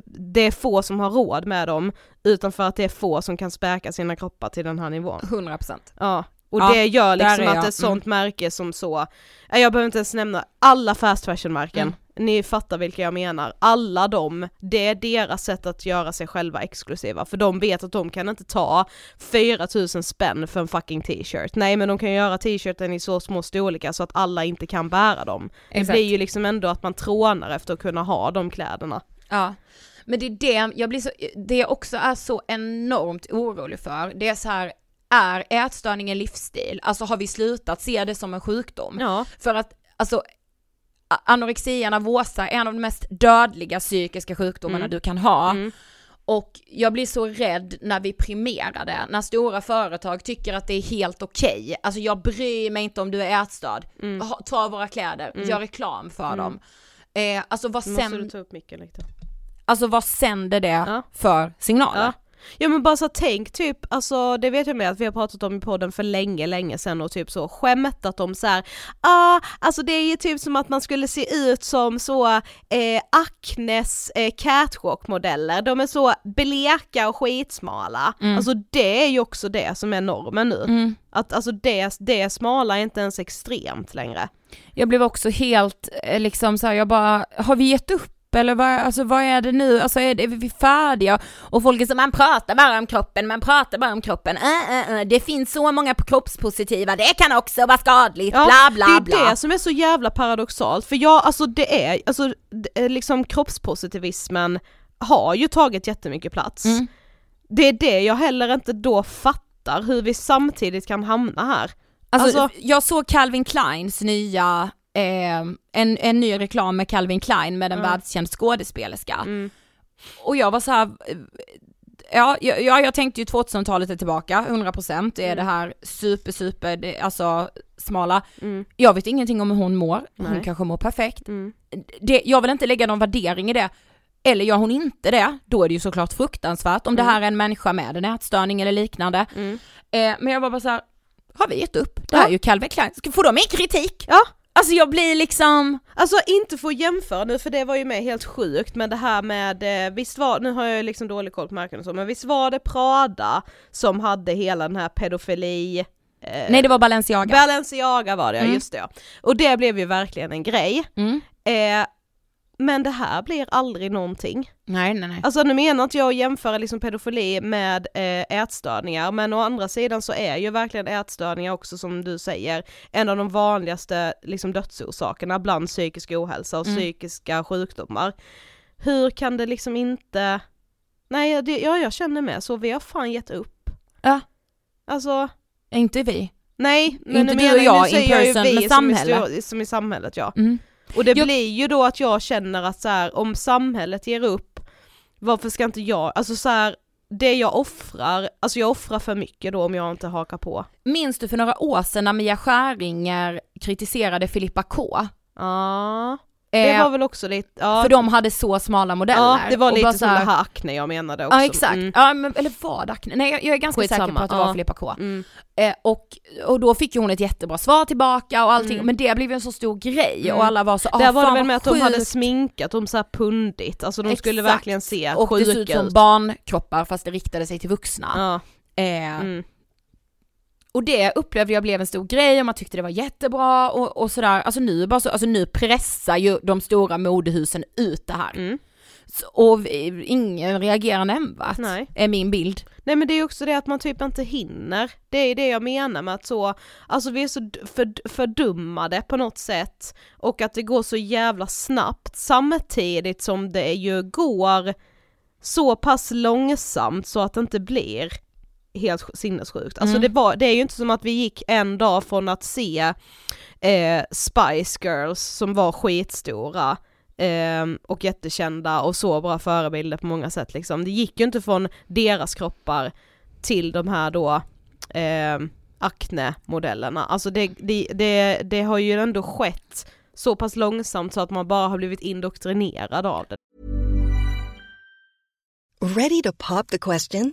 det är få som har råd med dem, utan för att det är få som kan späka sina kroppar till den här nivån. 100%. Ja, och Ja, det gör liksom att ett sånt märke som så, eh, jag behöver inte ens nämna alla fast fashion märken, ni fattar vilka jag menar, alla de, det är deras sätt att göra sig själva exklusiva, för de vet att de kan inte ta 4000 spänn för en fucking t-shirt. Nej men de kan göra t-shirten i så små storlekar så att alla inte kan bära dem. Det Exakt. blir ju liksom ändå att man trånar efter att kunna ha de kläderna. Ja. Men det är det, jag blir så, det jag också är så enormt orolig för, det är så här, är ätstörning en livsstil? Alltså har vi slutat se det som en sjukdom? Ja. För att, alltså, anorexia nervosa är en av de mest dödliga psykiska sjukdomarna Mm. du kan ha. Mm. Och jag blir så rädd när vi primerar det, när stora företag tycker att det är helt okej. Alltså jag bryr mig inte om du är ätstörd, Mm. ha, ta våra kläder, gör reklam för dem. Eh, alltså vad, Nu måste du ta upp micken lite. Alltså vad sänder det Ja. för signaler? Ja. Ja men bara så tänk typ, alltså det vet jag med att vi har pratat om i podden för länge, länge sedan och typ så skämtat om så här, ah, alltså det är ju typ som att man skulle se ut som så eh, Acnes eh, catwalk-modeller, de är så bleka och skitsmala. Alltså det är ju också det som är normen nu. Mm. Att alltså det, det smala är inte ens extremt längre. Jag blev också helt eh, liksom så här, jag bara, har vi gett upp eller vad, alltså, vad är det nu? Alltså är, det, är vi färdiga? Och folk är så, man pratar bara om kroppen, man pratar bara om kroppen. Äh, äh, äh, det finns så många kroppspositiva, det kan också vara skadligt, bla bla det är bla. det som är så jävla paradoxalt, för jag, alltså det är, alltså det är liksom kroppspositivismen har ju tagit jättemycket plats. Mm. Det är det jag heller inte då fattar, hur vi samtidigt kan hamna här. Alltså, Alltså- jag såg Calvin Kleins nya, eh, en, en ny reklam med Calvin Klein med en Mm. världskänd skådespelerska. Mm. Och jag var så här. eh, Ja, jag, ja, jag tänkte ju 2000-talet är tillbaka, 100% det är det här super super, det, alltså smala. Mm. Jag vet ingenting om hur hon mår, hon Nej. kanske mår perfekt. Mm. Det, jag vill inte lägga någon värdering i det. Eller gör hon inte det, då är det ju såklart fruktansvärt om det här är en människa med en ätstörning eller liknande. Mm. Eh, men jag var bara så här, har vi gett upp? Det här Ja. är ju Calvin Klein, får de min kritik? Ja, Alltså jag blir liksom, Alltså inte få jämföra nu för det var ju med helt sjukt men det här med, eh, visst var, nu har jag ju liksom dålig koll på märken och så, men visst var det Prada som hade hela den här pedofili... Eh, nej det var Balenciaga. Balenciaga var det, Mm. just det. Och det blev ju verkligen en grej. Mm. Eh, men det här blir aldrig någonting. Nej nej nej. Alltså nu menar inte jag att jämföra liksom pedofili med eh, ätstörningar, men å andra sidan så är ju verkligen ätstörningar också som du säger en av de vanligaste liksom dödsorsakerna bland psykisk ohälsa och Mm. psykiska sjukdomar. Hur kan det liksom inte, nej det, ja jag känner med så, vi har fan gett upp. Ja. Alltså, Inte vi. nej, men Inte du och jag nu säger in jag ju person, vi men som i som i samhället ja. Mm. Och det Jag- blir ju då att jag känner att så här, om samhället ger upp, varför ska inte jag, alltså så här, det jag offrar, alltså jag offrar för mycket då om jag inte hakar på. Minns du för några år sedan när Mia Skäringer kritiserade Filippa K? Ja, det Eh, var väl också lite, ja, För de hade så smala modeller. ja det var Och lite bara som så här- akne jag menade också. Ja exakt, Mm. ja, men, eller var det Acne? Nej jag, jag är ganska säker Skitsamma, på att det var ja. Filippa K. Mm. Eh, och, och då fick ju hon ett jättebra svar tillbaka och allting, Mm. men det blev ju en så stor grej Mm. och alla var så, ah, Där var det väl med att de hade sminkat dem så här pundigt, alltså de skulle Exakt. verkligen se och det såg ut sjuka som ut. barnkroppar fast det riktade sig till vuxna. Ja, Eh, mm. Och det upplevde jag blev en stor grej och man tyckte det var jättebra och, och sådär, alltså nu bara så, alltså nu pressar ju de stora modehusen ut det här. Mm. Så, och vi- ingen reagerar nämnvärt, Nej. är min bild. Nej men det är också det att man typ inte hinner, det är det jag menar med att så, alltså vi är så för, fördummade på något sätt och att det går så jävla snabbt samtidigt som det ju går så pass långsamt så att det inte blir helt sj- sinnessjukt. Alltså Mm. det, var, det är ju inte som att vi gick en dag från att se eh, Spice Girls som var skitstora eh, och jättekända och så bra förebilder på många sätt liksom. Det gick ju inte från deras kroppar till de här då eh, Acne-modellerna. Alltså det, det, det, det har ju ändå skett så pass långsamt så att man bara har blivit indoktrinerad av det. Ready to pop the question?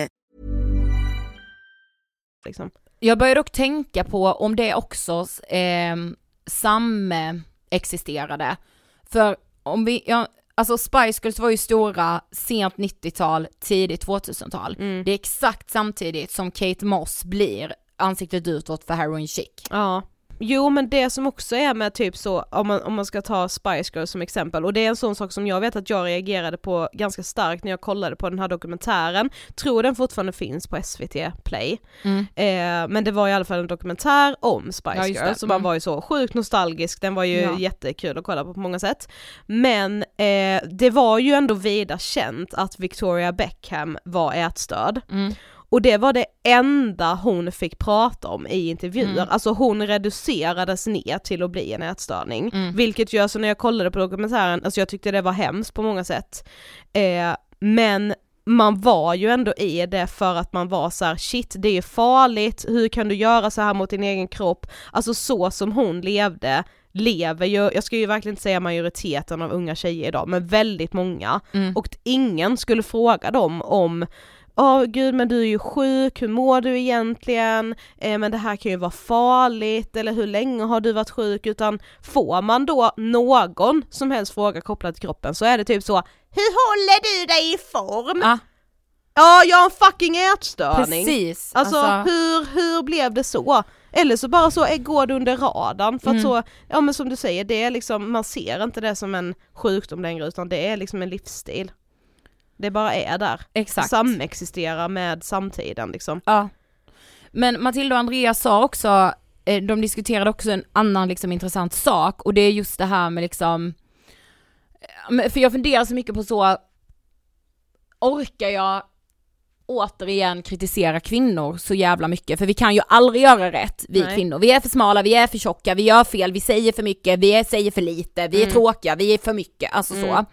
Liksom. Jag börjar dock tänka på om det också eh, samexisterade. För om vi, ja, alltså Spice Girls var ju stora sent 90-tal, tidigt 2000-tal. Mm. Det är exakt samtidigt som Kate Moss blir ansiktet utåt för Heroin Chic. Ja. Jo men det som också är med typ så, om man, om man ska ta Spice Girls som exempel, och det är en sån sak som jag vet att jag reagerade på ganska starkt när jag kollade på den här dokumentären, tror den fortfarande finns på SVT Play, Mm. eh, men det var i alla fall en dokumentär om Spice Ja. Girls, så man Mm. var ju så sjukt nostalgisk, den var ju Ja. jättekul att kolla på på många sätt. Men eh, det var ju ändå vida känt att Victoria Beckham var ätstörd. Mm. Och det var det enda hon fick prata om i intervjuer, Mm. alltså hon reducerades ner till att bli en ätstörning. Mm. Vilket gör så när jag kollade på dokumentären, alltså jag tyckte det var hemskt på många sätt. Eh, men man var ju ändå i det för att man var så här: shit det är farligt, hur kan du göra så här mot din egen kropp? Alltså så som hon levde lever ju, jag ska ju verkligen inte säga majoriteten av unga tjejer idag, men väldigt många. Mm. Och ingen skulle fråga dem om Åh gud men du är ju sjuk, hur mår du egentligen? Eh, men det här kan ju vara farligt, eller hur länge har du varit sjuk? Utan får man då någon som helst fråga kopplad till kroppen så är det typ så Hur håller du dig i form? Ah, Ja, jag har en fucking ätstörning! precis. Alltså, hur, hur blev det så? Eller så bara så går det under radarn för att Mm. så, ja men som du säger, det är liksom, man ser inte det som en sjukdom längre utan det är liksom en livsstil. Det bara är där. Exakt. Samexisterar med samtiden liksom. Ja. Men Matilda och Andreas sa också, eh, de diskuterade också en annan liksom intressant sak och det är just det här med liksom, eh, för jag funderar så mycket på så, orkar jag återigen kritisera kvinnor så jävla mycket? För vi kan ju aldrig göra rätt, vi Nej. kvinnor. Vi är för smala, vi är för tjocka, vi gör fel, vi säger för mycket, vi är, säger för lite, vi är Mm. tråkiga, vi är för mycket, alltså Mm. så.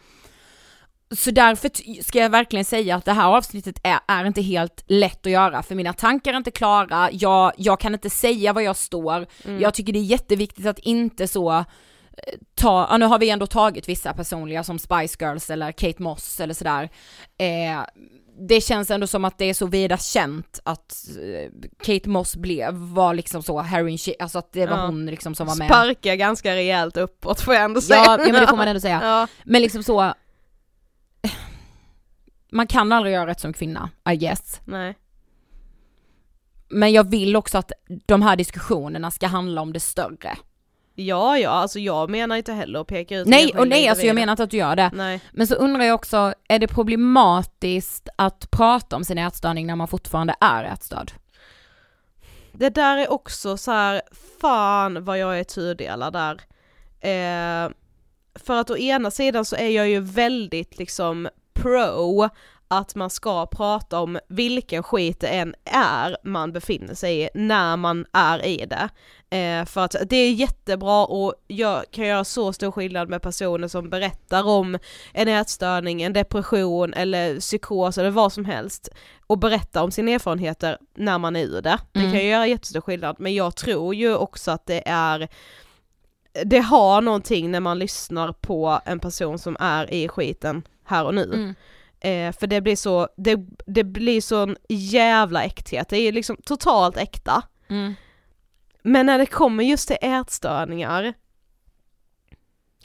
Så därför ska jag verkligen säga att det här avsnittet är, är inte helt lätt att göra, för mina tankar är inte klara, jag, jag kan inte säga var jag står, Mm. jag tycker det är jätteviktigt att inte så eh, ta, ja, nu har vi ändå tagit vissa personliga som Spice Girls eller Kate Moss eller sådär. Eh, det känns ändå som att det är så vida känt att eh, Kate Moss blev, var liksom så heroin alltså att det var Ja. hon liksom som var med. Sparkar ganska rejält uppåt får jag ändå säga. Ja, ja men det får man ändå säga. Ja. Men liksom så, man kan aldrig göra rätt som kvinna, I guess. Nej. Men jag vill också att de här diskussionerna ska handla om det större. Ja, ja, alltså jag menar inte heller att peka ut Nej, och nej alltså jag menar inte att du gör det. Nej. Men så undrar jag också, är det problematiskt att prata om sin ätstörning när man fortfarande är ätstörd? Det där är också så här, fan vad jag är tudelad där. Eh, för att å ena sidan så är jag ju väldigt liksom pro att man ska prata om vilken skit det än är man befinner sig i när man är i det. Eh, för att det är jättebra och jag kan göra så stor skillnad med personer som berättar om en ätstörning, en depression eller psykos eller vad som helst och berätta om sina erfarenheter när man är ur det. Det Mm. kan göra jättestor skillnad men jag tror ju också att det är det har någonting när man lyssnar på en person som är i skiten här och nu. Mm. Eh, för det blir så, det, det blir sån jävla äkthet, det är liksom totalt äkta. Mm. Men när det kommer just till ätstörningar,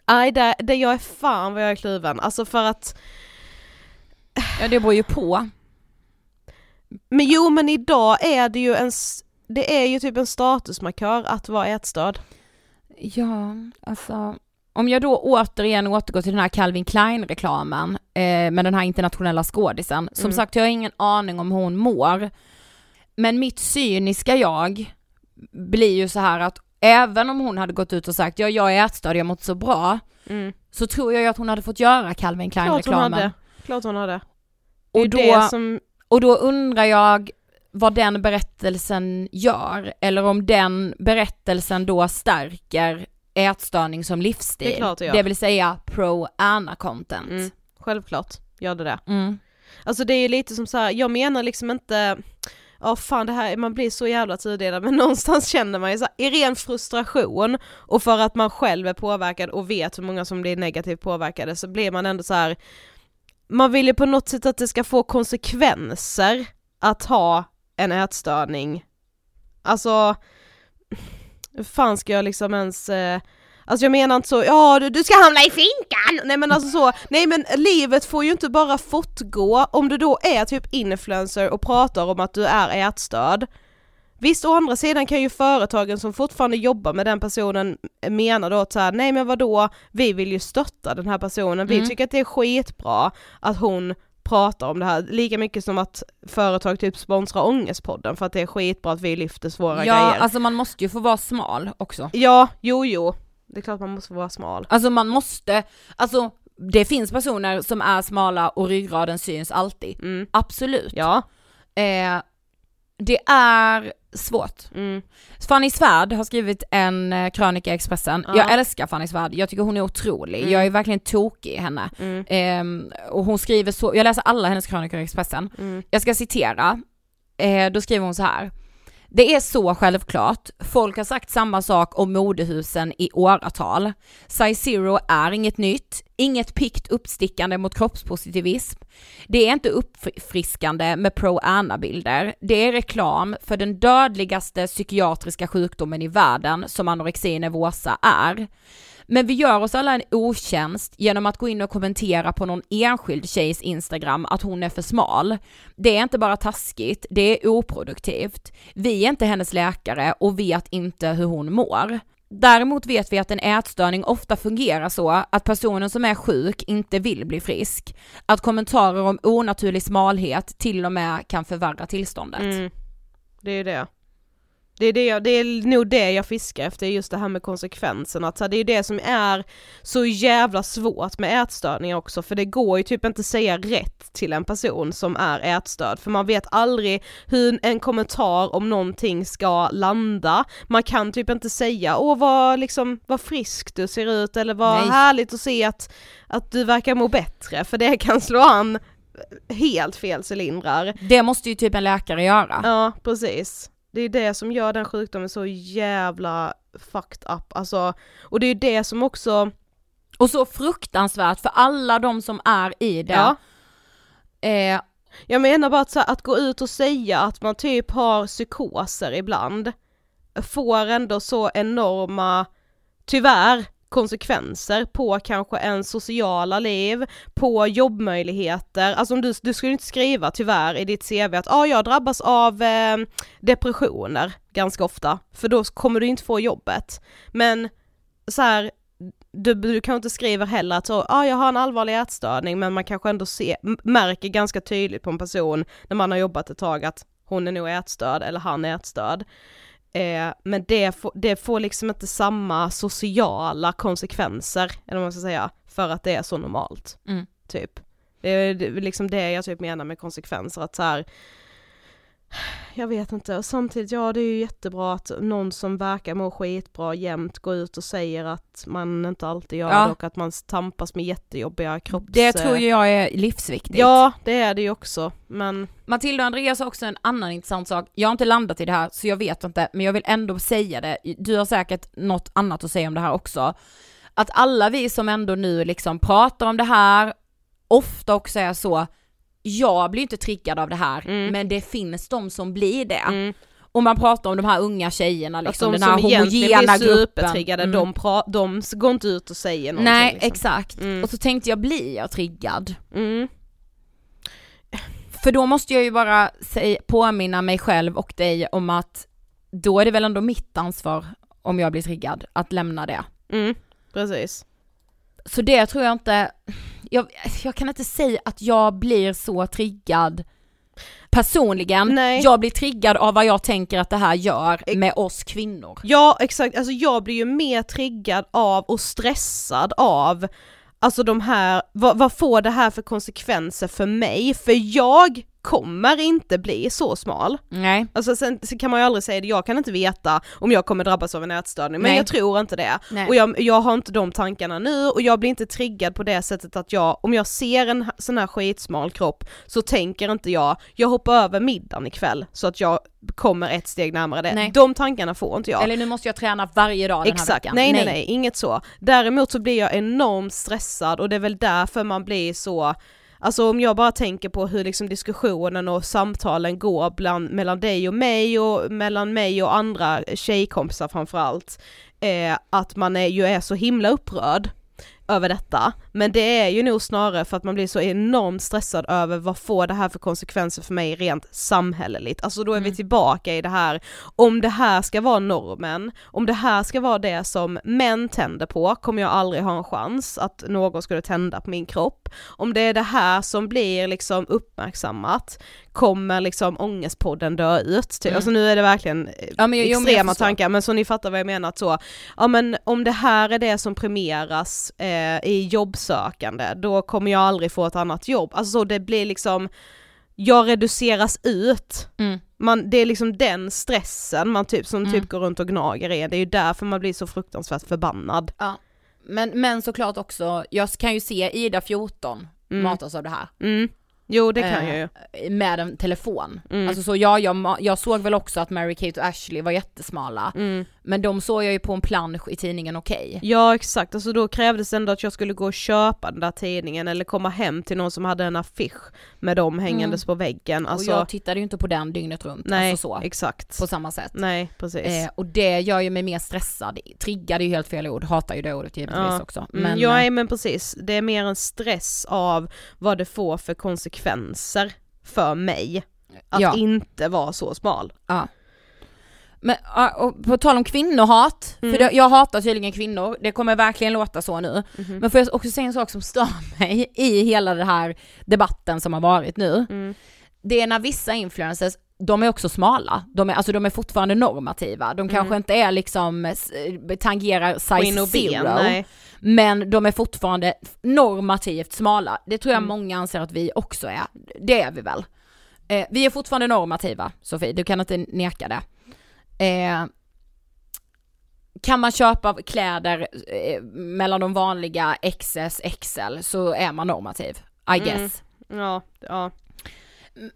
nej det, det jag är fan vad jag är kluven, alltså för att Ja det beror ju på. Men jo men idag är det ju en, det är ju typ en statusmarkör att vara ätstörd. Ja, alltså om jag då återigen återgår till den här Calvin Klein-reklamen eh, med den här internationella skådisen. Som Mm. sagt, jag har ingen aning om hur hon mår. Men mitt cyniska jag blir ju så här att även om hon hade gått ut och sagt ja, jag är ätstörd, jag mår inte så bra. Så tror jag ju att hon hade fått göra Calvin Klein-reklamen. Klart hon hade. Och då, som, och då undrar jag vad den berättelsen gör, eller om den berättelsen då stärker ätstörning som livsstil. Det är klart det vill säga pro-ana-content. mm, självklart gör det det. Mm. Alltså det är ju lite som så här, jag menar liksom inte, ja fan det här, man blir så jävla tudelad men någonstans känner man ju så här, i ren frustration och för att man själv är påverkad och vet hur många som blir negativt påverkade så blir man ändå så här. man vill ju på något sätt att det ska få konsekvenser att ha en ätstörning. Alltså, hur fan ska jag liksom ens eh, Alltså jag menar inte så, ja du, du ska hamna i finkan! Nej men alltså så, nej men livet får ju inte bara fortgå om du då är typ influencer och pratar om att du är ätstörd. Visst å andra sidan kan ju företagen som fortfarande jobbar med den personen mena då att så här, nej men vadå, vi vill ju stötta den här personen, vi Mm. tycker att det är skitbra att hon pratar om det här, lika mycket som att företag typ sponsrar Ångestpodden för att det är skitbra att vi lyfter svåra Ja, grejer. alltså man måste ju få vara smal också. Ja, jo jo, det är klart man måste få vara smal. Alltså man måste, alltså det finns personer som är smala och ryggraden syns alltid. Mm. Absolut. Ja. Eh, det är svårt. Mm. Fanny Svärd har skrivit en eh, krönika i Expressen. Ja. Jag älskar Fanny Svärd, jag tycker hon är otrolig. Mm. Jag är verkligen tokig i henne. Mm. Ehm, och hon skriver så, jag läser alla hennes krönikor i Expressen. Mm. Jag ska citera, eh, då skriver hon så här. Det är så självklart, folk har sagt samma sak om modehusen i åratal. Size Zero är inget nytt, inget pikt uppstickande mot kroppspositivism. Det är inte uppfriskande med Pro-Anna-bilder, det är reklam för den dödligaste psykiatriska sjukdomen i världen som anorexi nervosa är. Men vi gör oss alla en otjänst genom att gå in och kommentera på någon enskild tjejs Instagram att hon är för smal. Det är inte bara taskigt, det är oproduktivt. Vi är inte hennes läkare och vet inte hur hon mår. Däremot vet vi att en ätstörning ofta fungerar så att personen som är sjuk inte vill bli frisk. Att kommentarer om onaturlig smalhet till och med kan förvärra tillståndet. Mm. Det är det. Det är, det, jag, det är nog det jag fiskar efter, just det här med konsekvenserna. Att så här, det är det som är så jävla svårt med ätstörningar också, för det går ju typ inte säga rätt till en person som är ätstörd, för man vet aldrig hur en kommentar om någonting ska landa. Man kan typ inte säga åh vad liksom, vad frisk du ser ut, eller vad Nej. härligt att se att, att du verkar må bättre, för det kan slå an helt fel cylindrar. Det måste ju typ en läkare göra. Ja, precis. Det är det som gör den sjukdomen så jävla fucked up, alltså, och det är det som också, Och så fruktansvärt för alla de som är i det. ja, Eh, jag menar bara att, så att gå ut och säga att man typ har psykoser ibland, får ändå så enorma, tyvärr, konsekvenser på kanske en sociala liv, på jobbmöjligheter, alltså om du, du skulle inte skriva tyvärr i ditt CV att ah, jag drabbas av eh, depressioner ganska ofta, för då kommer du inte få jobbet. Men så här, du, du kanske inte skriver heller att så, ah, jag har en allvarlig ätstörning men man kanske ändå ser, märker ganska tydligt på en person när man har jobbat ett tag att hon är nog ätstörd eller han är ätstörd. Eh, men det får, det får liksom inte samma sociala konsekvenser, eller vad man ska säga, för att det är så normalt. Mm. Typ. Det är det är liksom det jag typ menar med konsekvenser, att så här. Jag vet inte, och samtidigt, ja det är ju jättebra att någon som verkar må skitbra jämt går ut och säger att man inte alltid gör Ja. det och att man tampas med jättejobbiga kropps... det tror jag är livsviktigt. Ja, det är det ju också, men Matilda och Andreas har också en annan intressant sak. Jag har inte landat i det här så jag vet inte, men jag vill ändå säga det. Du har säkert något annat att säga om det här också. Att alla vi som ändå nu liksom pratar om det här, ofta också är så, jag blir inte triggad av det här, Mm. men det finns de som blir det. Mm. Och man pratar om de här unga tjejerna, liksom de den här som egentligen homogena blir gruppen. supertriggade, Mm. de, pra- de går inte ut och säger någonting. Nej, liksom. exakt. Mm. Och så tänkte jag, blir jag triggad? Mm. För då måste jag ju bara påminna mig själv och dig om att då är det väl ändå mitt ansvar om jag blir triggad, att lämna det. Mm. Precis. Så det tror jag inte, jag, jag kan inte säga att jag blir så triggad personligen. Nej. Jag blir triggad av vad jag tänker att det här gör med oss kvinnor. Ja exakt, alltså jag blir ju mer triggad av och stressad av Alltså de här, vad, vad får det här för konsekvenser för mig? För jag kommer inte bli så smal. Nej. Alltså sen, sen kan man ju aldrig säga det, jag kan inte veta om jag kommer drabbas av en ätstörning, men Nej. jag tror inte det. Nej. Och jag, jag har inte de tankarna nu och jag blir inte triggad på det sättet att jag, om jag ser en sån här skitsmal kropp så tänker inte jag, jag hoppar över middagen ikväll så att jag kommer ett steg närmare det. Nej. De tankarna får inte jag. Eller nu måste jag träna varje dag den här Exakt, veckan. nej, nej nej inget så. Däremot så blir jag enormt stressad och det är väl därför man blir så Alltså om jag bara tänker på hur liksom diskussionen och samtalen går bland, mellan dig och mig och mellan mig och andra tjejkompisar framförallt, eh, att man är, ju är så himla upprörd över detta. Men det är ju nog snarare för att man blir så enormt stressad över vad får det här för konsekvenser för mig rent samhälleligt. Alltså då är vi tillbaka i det här, om det här ska vara normen, om det här ska vara det som män tänder på, kommer jag aldrig ha en chans att någon skulle tända på min kropp. Om det är det här som blir liksom uppmärksammat, kommer liksom ångestpodden dö ut? Typ. Mm. Alltså nu är det verkligen eh, Ja, men men extrema förstår. tankar, men så ni fattar vad jag menar att så, ja men om det här är det som premieras eh, i jobbsökande, då kommer jag aldrig få ett annat jobb. Alltså så det blir liksom, jag reduceras ut. Mm. Man, det är liksom den stressen man typ, som Mm. typ går runt och gnager i, det är ju därför man blir så fruktansvärt förbannad. Ja. Men, men såklart också, jag kan ju se Ida 14 Mm. matas av det här. Mm. Jo det kan Eh, jag ju. Med en telefon. Mm. Alltså så ja, jag, jag såg väl också att Mary Kate och Ashley var jättesmala. Mm. Men de såg jag ju på en plansch i tidningen Okej. Ja exakt, alltså då krävdes ändå att jag skulle gå och köpa den där tidningen eller komma hem till någon som hade en affisch med dem hängandes på väggen. Alltså, och jag tittade ju inte på den dygnet runt, nej alltså så. exakt. På samma sätt. Nej precis. Eh, och det gör ju mig mer stressad. Triggad är ju helt fel ord, hatar ju det ordet givetvis Ja. också. Men, Men, mm, ja eh, men precis, det är mer en stress av vad det får för konsekvenser för mig att Ja. inte vara så smal. Ja. Men och på tal om kvinnohat, Mm. för jag hatar tydligen kvinnor, det kommer verkligen låta så nu. Mhm. Men får jag också säga en sak som stör mig i hela den här debatten som har varit nu. Mm. Det är när vissa influencers, de är också smala, de är, alltså de är fortfarande normativa, de kanske inte är liksom, s- tangerar size ben, zero. Men de är fortfarande normativt smala. Det tror jag Mm. många anser att vi också är. Det är vi väl. Eh, vi är fortfarande normativa, Sofie, du kan inte neka det. Eh, kan man köpa kläder eh, mellan de vanliga XS, XL så är man normativ, I Mm. guess. Ja, ja.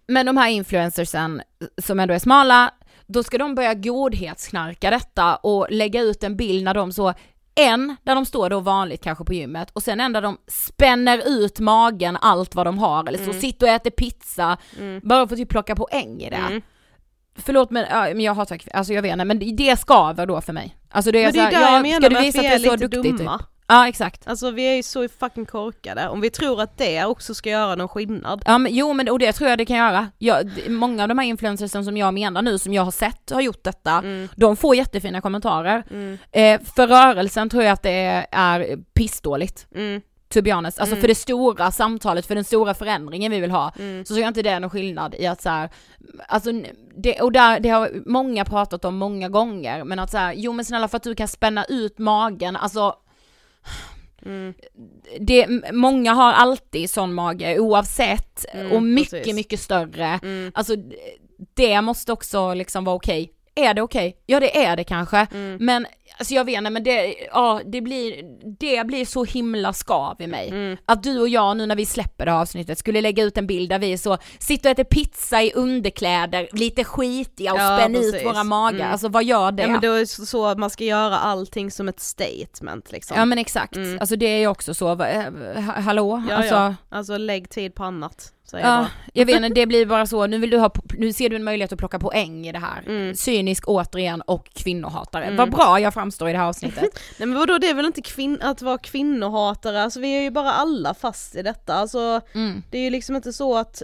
Men de här influencersen som ändå är smala, då ska de börja godhetsknarka detta och lägga ut en bild när de så, en där de står då vanligt kanske på gymmet och sen en där de spänner ut magen allt vad de har eller så sitter och äter pizza bara för att typ plocka poäng i det. Mm. Förlåt men, ja, men jag hatar kv- alltså jag vet inte men det skaver då för mig. Alltså det är Men det är där ja, jag menar ska du att visa vi att är du är så lite duktig dumma. typ? Ja exakt. Alltså vi är ju så fucking korkade, om vi tror att det också ska göra någon skillnad. Ja men jo men och det tror jag det kan göra. Jag, många av de här influencersen som jag menar nu som jag har sett har gjort detta, Mm. de får jättefina kommentarer. Eh, för rörelsen tror jag att det är, är pissdåligt. Mm. To be honest. Alltså för det stora samtalet, för den stora förändringen vi vill ha, Mm. så tror jag inte det är någon skillnad i att så här, alltså det, och där, det har många pratat om många gånger, men att så här, jo men snälla för att du kan spänna ut magen, alltså Mm. det, många har alltid sån mage oavsett Mm, och mycket, precis. mycket större. Mm. Alltså det måste också liksom vara okej. Är det okej? Ja det är det kanske. Mm. Men alltså jag vet inte men det, ja det blir, det blir så himla skav i mig. Mm. Att du och jag nu när vi släpper det här avsnittet skulle lägga ut en bild där vi så, sitter och äter pizza i underkläder, lite skitiga och Ja, spänner ut våra magar. Mm. Alltså vad gör det? Ja men då är det så man ska göra allting som ett statement liksom. Ja men exakt, Mm. alltså det är ju också så, eh, ha- hallå? Ja, alltså, ja. Alltså lägg tid på annat. Säger jag Ja, bara. jag vet inte, det blir bara så, nu vill du ha, nu ser du en möjlighet att plocka poäng i det här. Mm. Cynisk återigen och kvinnohatare. Mm. Vad bra jag framstår i det här avsnittet. Nej men vadå det är väl inte kvin- att vara kvinnohatare, alltså vi är ju bara alla fast i detta, alltså Mm. det är ju liksom inte så att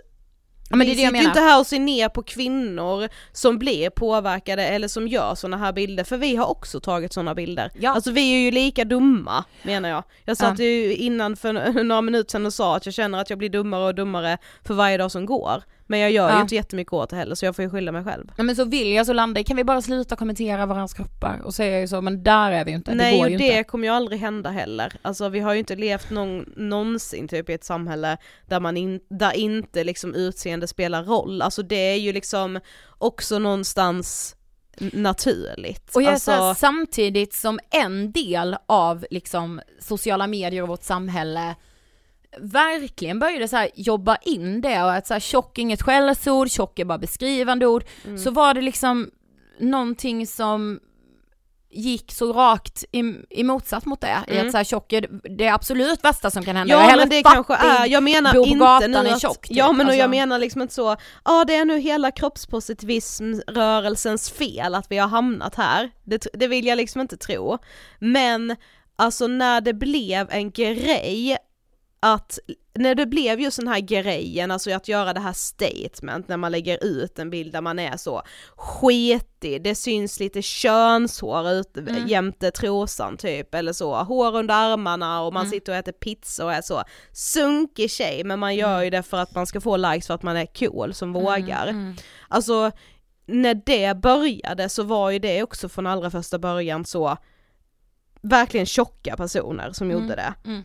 Ja, men det vi sitter ju inte här och ser ner på kvinnor som blir påverkade eller som gör sådana här bilder, för vi har också tagit sådana bilder. Ja. Alltså vi är ju lika dumma menar jag. Jag satt Ja. ju innan för några minuter sedan och sa att jag känner att jag blir dummare och dummare för varje dag som går. Men jag gör Ja. ju inte jättemycket åt det heller så jag får ju skylla mig själv. Ja, men så vill jag så landa i, kan vi bara sluta kommentera varandras kroppar? Och säga ju så, men där är vi ju inte, Nej det går ju det inte. kommer ju aldrig hända heller. Alltså vi har ju inte levt någon, någonsin typ i ett samhälle där man in, där inte liksom utseende spelar roll. Alltså det är ju liksom också någonstans naturligt. Och jag alltså, så här, samtidigt som en del av liksom sociala medier och vårt samhälle verkligen började så jobba in det och att så här tjock är inget skällsord, tjock är bara beskrivande ord, Mm. så var det liksom någonting som gick så rakt i, i motsatt mot det, i Mm. att så här tjock är det absolut värsta som kan hända. Ja men det kanske är, jag menar bor på inte gatan, nu att, tjock, typ. ja men och Alltså- jag menar liksom inte så, ja det är nu hela kroppspositivismrörelsens fel att vi har hamnat här, det, det vill jag liksom inte tro. Men alltså när det blev en grej att när det blev just den här grejen, alltså att göra det här statement när man lägger ut en bild där man är så skitig, det syns lite könshår ut Mm. jämte trosan typ eller så, hår under armarna och man Mm. sitter och äter pizza och är så sunkig tjej men man gör ju det för att man ska få likes för att man är cool som vågar. mm. Alltså när det började så var ju det också från allra första början så verkligen tjocka personer som Mm. gjorde det. Mm.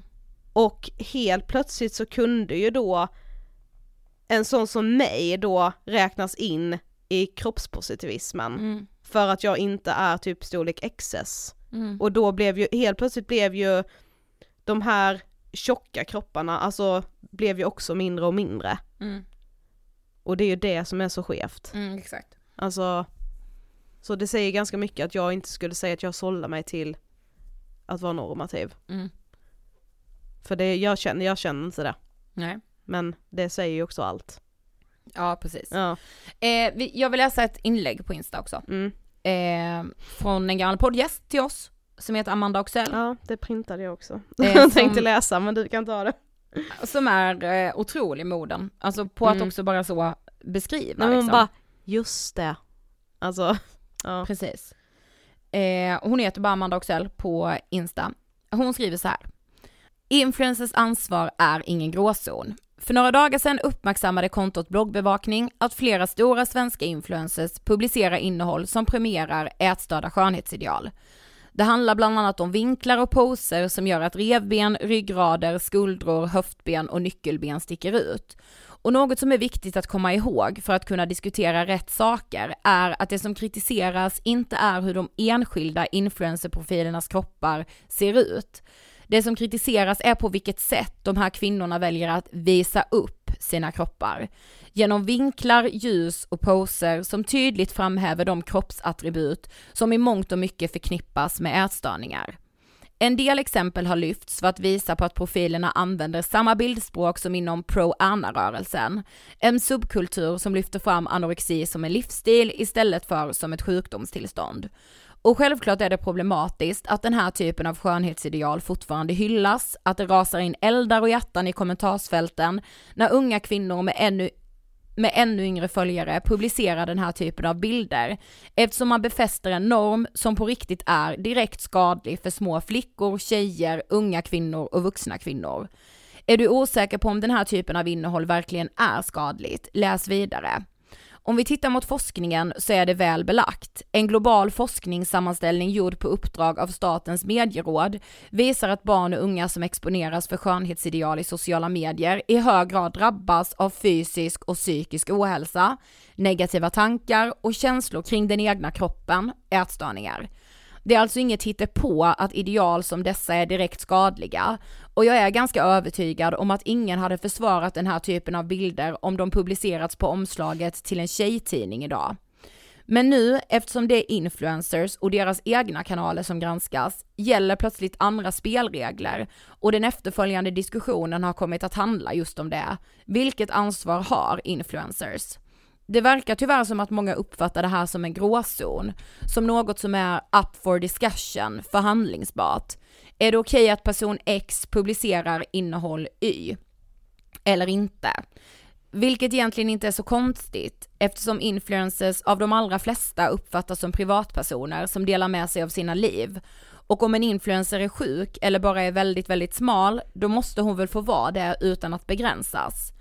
Och helt plötsligt så kunde ju då en sån som mig då räknas in i kroppspositivismen Mm. för att jag inte är typ storlek XS. Mm. Och då blev ju, helt plötsligt blev ju de här tjocka kropparna, alltså blev ju också mindre och mindre. Mm. Och det är ju det som är så skevt. Mm, exakt. Alltså, så det säger ganska mycket att jag inte skulle säga att jag sållar mig till att vara normativ. Mm. För det, jag känner, jag känner inte det. Nej. Men det säger ju också allt. Ja, precis. Ja. Eh, vi, jag vill läsa ett inlägg på Insta också. Mm. Eh, från en gammal poddgäst till oss, som heter Amanda Oxell. Ja, det printade jag också. Eh, jag tänkte läsa men du kan ta det. Som är eh, otrolig moden. Alltså på att Mm. också bara så beskriva Nej, liksom. bara, just det. Alltså, ja. Precis. Eh, hon heter bara Amanda Oxell på Insta. Hon skriver så här. Influencers ansvar är ingen gråzon. För några dagar sedan uppmärksammade kontot bloggbevakning att flera stora svenska influencers publicerar innehåll som premierar ätstörda skönhetsideal. Det handlar bland annat om vinklar och poser som gör att revben, ryggrader, skuldror, höftben och nyckelben sticker ut. Och något som är viktigt att komma ihåg för att kunna diskutera rätt saker är att det som kritiseras inte är hur de enskilda influencerprofilernas kroppar ser ut. Det som kritiseras är på vilket sätt de här kvinnorna väljer att visa upp sina kroppar. Genom vinklar, ljus och poser som tydligt framhäver de kroppsattribut som i mångt och mycket förknippas med ätstörningar. En del exempel har lyfts för att visa på att profilerna använder samma bildspråk som inom pro-Anna-rörelsen. En subkultur som lyfter fram anorexi som en livsstil istället för som ett sjukdomstillstånd. Och självklart är det problematiskt att den här typen av skönhetsideal fortfarande hyllas, att det rasar in eldar och hjärtan i kommentarsfälten när unga kvinnor med ännu med ännu yngre följare publicerar den här typen av bilder eftersom man befäster en norm som på riktigt är direkt skadlig för små flickor, tjejer, unga kvinnor och vuxna kvinnor. Är du osäker på om den här typen av innehåll verkligen är skadligt? Läs vidare. Om vi tittar mot forskningen så är det väl belagt. En global forskningssammanställning gjord på uppdrag av Statens medieråd visar att barn och unga som exponeras för skönhetsideal i sociala medier i hög grad drabbas av fysisk och psykisk ohälsa, negativa tankar och känslor kring den egna kroppen, ätstörningar. Det är alltså inget hittepå att ideal som dessa är direkt skadliga och jag är ganska övertygad om att ingen hade försvarat den här typen av bilder om de publicerats på omslaget till en tjejtidning idag. Men nu, eftersom det är influencers och deras egna kanaler som granskas, gäller plötsligt andra spelregler och den efterföljande diskussionen har kommit att handla just om det. Vilket ansvar har influencers? Det verkar tyvärr som att många uppfattar det här som en gråzon, som något som är up for discussion, förhandlingsbart. Är det okej okay att person X publicerar innehåll Y? Eller inte? Vilket egentligen inte är så konstigt eftersom influencers av de allra flesta uppfattas som privatpersoner som delar med sig av sina liv. Och om en influencer är sjuk eller bara är väldigt, väldigt smal, då måste hon väl få vara det utan att begränsas.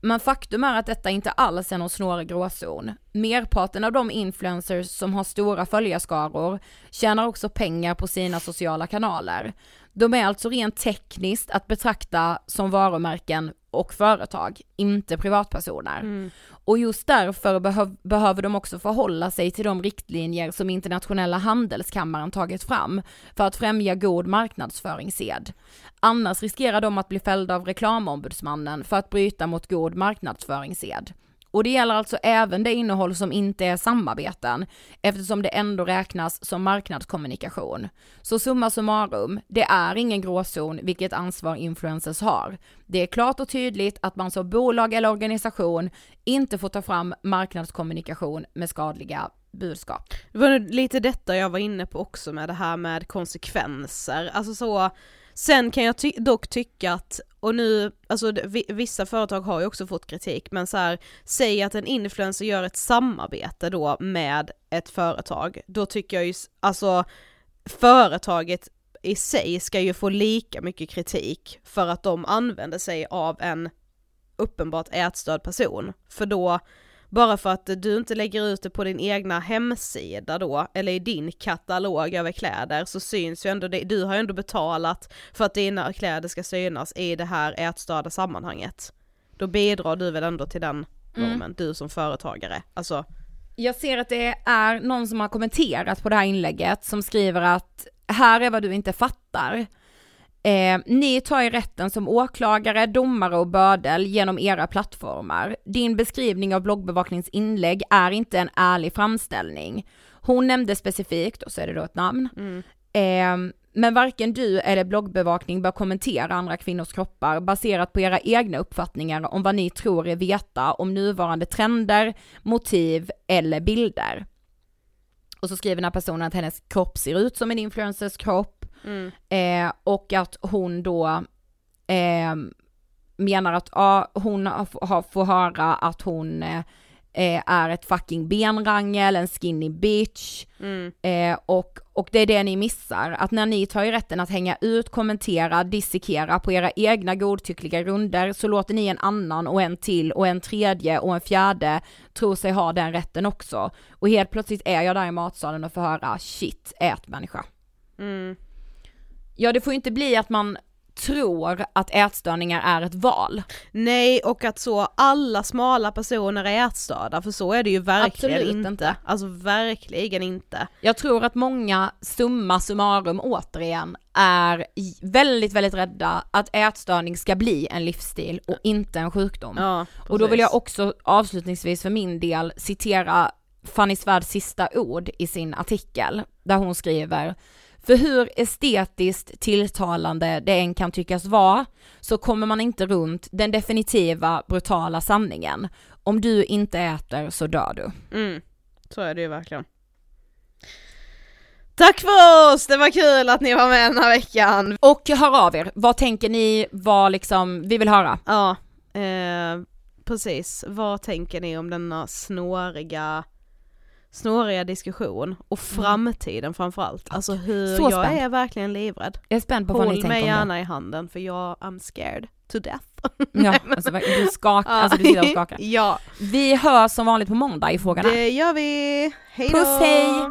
Men faktum är att detta inte alls är någon snårig gråzon. Merparten av de influencers som har stora följarskaror tjänar också pengar på sina sociala kanaler. De är alltså rent tekniskt att betrakta som varumärken och företag, inte privatpersoner. Mm. Och just därför behöv, behöver de också förhålla sig till de riktlinjer som internationella handelskammaren tagit fram för att främja god marknadsföringssed. Annars riskerar de att bli fällda av reklamombudsmannen för att bryta mot god marknadsföringssed. Och det gäller alltså även det innehåll som inte är samarbeten, eftersom det ändå räknas som marknadskommunikation. Så summa summarum, det är ingen gråzon vilket ansvar influencers har. Det är klart och tydligt att man som bolag eller organisation inte får ta fram marknadskommunikation med skadliga budskap. Det var lite detta jag var inne på också med det här med konsekvenser, alltså så Sen kan jag ty dock tycka att, och nu, alltså vissa företag har ju också fått kritik, men så här, säg att en influencer gör ett samarbete då med ett företag, då tycker jag ju, alltså företaget i sig ska ju få lika mycket kritik för att de använder sig av en uppenbart ätstörd person, för då bara för att du inte lägger ut det på din egna hemsida då, eller i din katalog över kläder, så syns ju ändå det, du har ju ändå betalat för att dina kläder ska synas i det här ätstörda sammanhanget. Då bidrar du väl ändå till den normen, mm. du som företagare. Alltså. Jag ser att det är någon som har kommenterat på det här inlägget som skriver att här är vad du inte fattar. Eh, ni tar i rätten som åklagare, domare och bödel genom era plattformar. Din beskrivning av bloggbevaknings inlägg är inte en ärlig framställning. Hon nämnde specifikt, och så är det då ett namn, mm. eh, men varken du eller bloggbevakning bör kommentera andra kvinnors kroppar baserat på era egna uppfattningar om vad ni tror er veta om nuvarande trender, motiv eller bilder. Och så skriver den här personen att hennes kropp ser ut som en influencers kropp, Mm. Eh, och att hon då eh, menar att ja, hon har, får höra att hon eh, är ett fucking benrangel, en skinny bitch. Mm. Eh, och, och det är det ni missar, att när ni tar er rätten att hänga ut, kommentera, dissekera på era egna godtyckliga grunder så låter ni en annan och en till och en tredje och en fjärde tro sig ha den rätten också. Och helt plötsligt är jag där i matsalen och får höra shit, ät människa. Mm. Ja det får ju inte bli att man tror att ätstörningar är ett val. Nej och att så alla smala personer är ätstörda för så är det ju verkligen Absolut inte. inte. Alltså verkligen inte. Jag tror att många summa summarum återigen är väldigt väldigt rädda att ätstörning ska bli en livsstil och inte en sjukdom. Ja, och då vill jag också avslutningsvis för min del citera Fanny Svärds sista ord i sin artikel där hon skriver för hur estetiskt tilltalande det än kan tyckas vara, så kommer man inte runt den definitiva brutala sanningen. Om du inte äter så dör du. Mm, så är det ju verkligen. Tack för oss! Det var kul att ni var med den här veckan. Och hör av er, vad tänker ni, vad liksom, vi vill höra. Ja, eh, precis. Vad tänker ni om denna snåriga snåriga diskussion och mm. framtiden framförallt. Alltså hur, Så jag är verkligen livrädd. Jag är spänd på Håll vad ni tänker om det. Mig gärna i handen för jag I'm scared to death. ja, alltså, du skakar, alltså du sitter och skakar. ja. Vi hörs som vanligt på måndag i frågorna. Det gör vi, hejdå! Puss hej!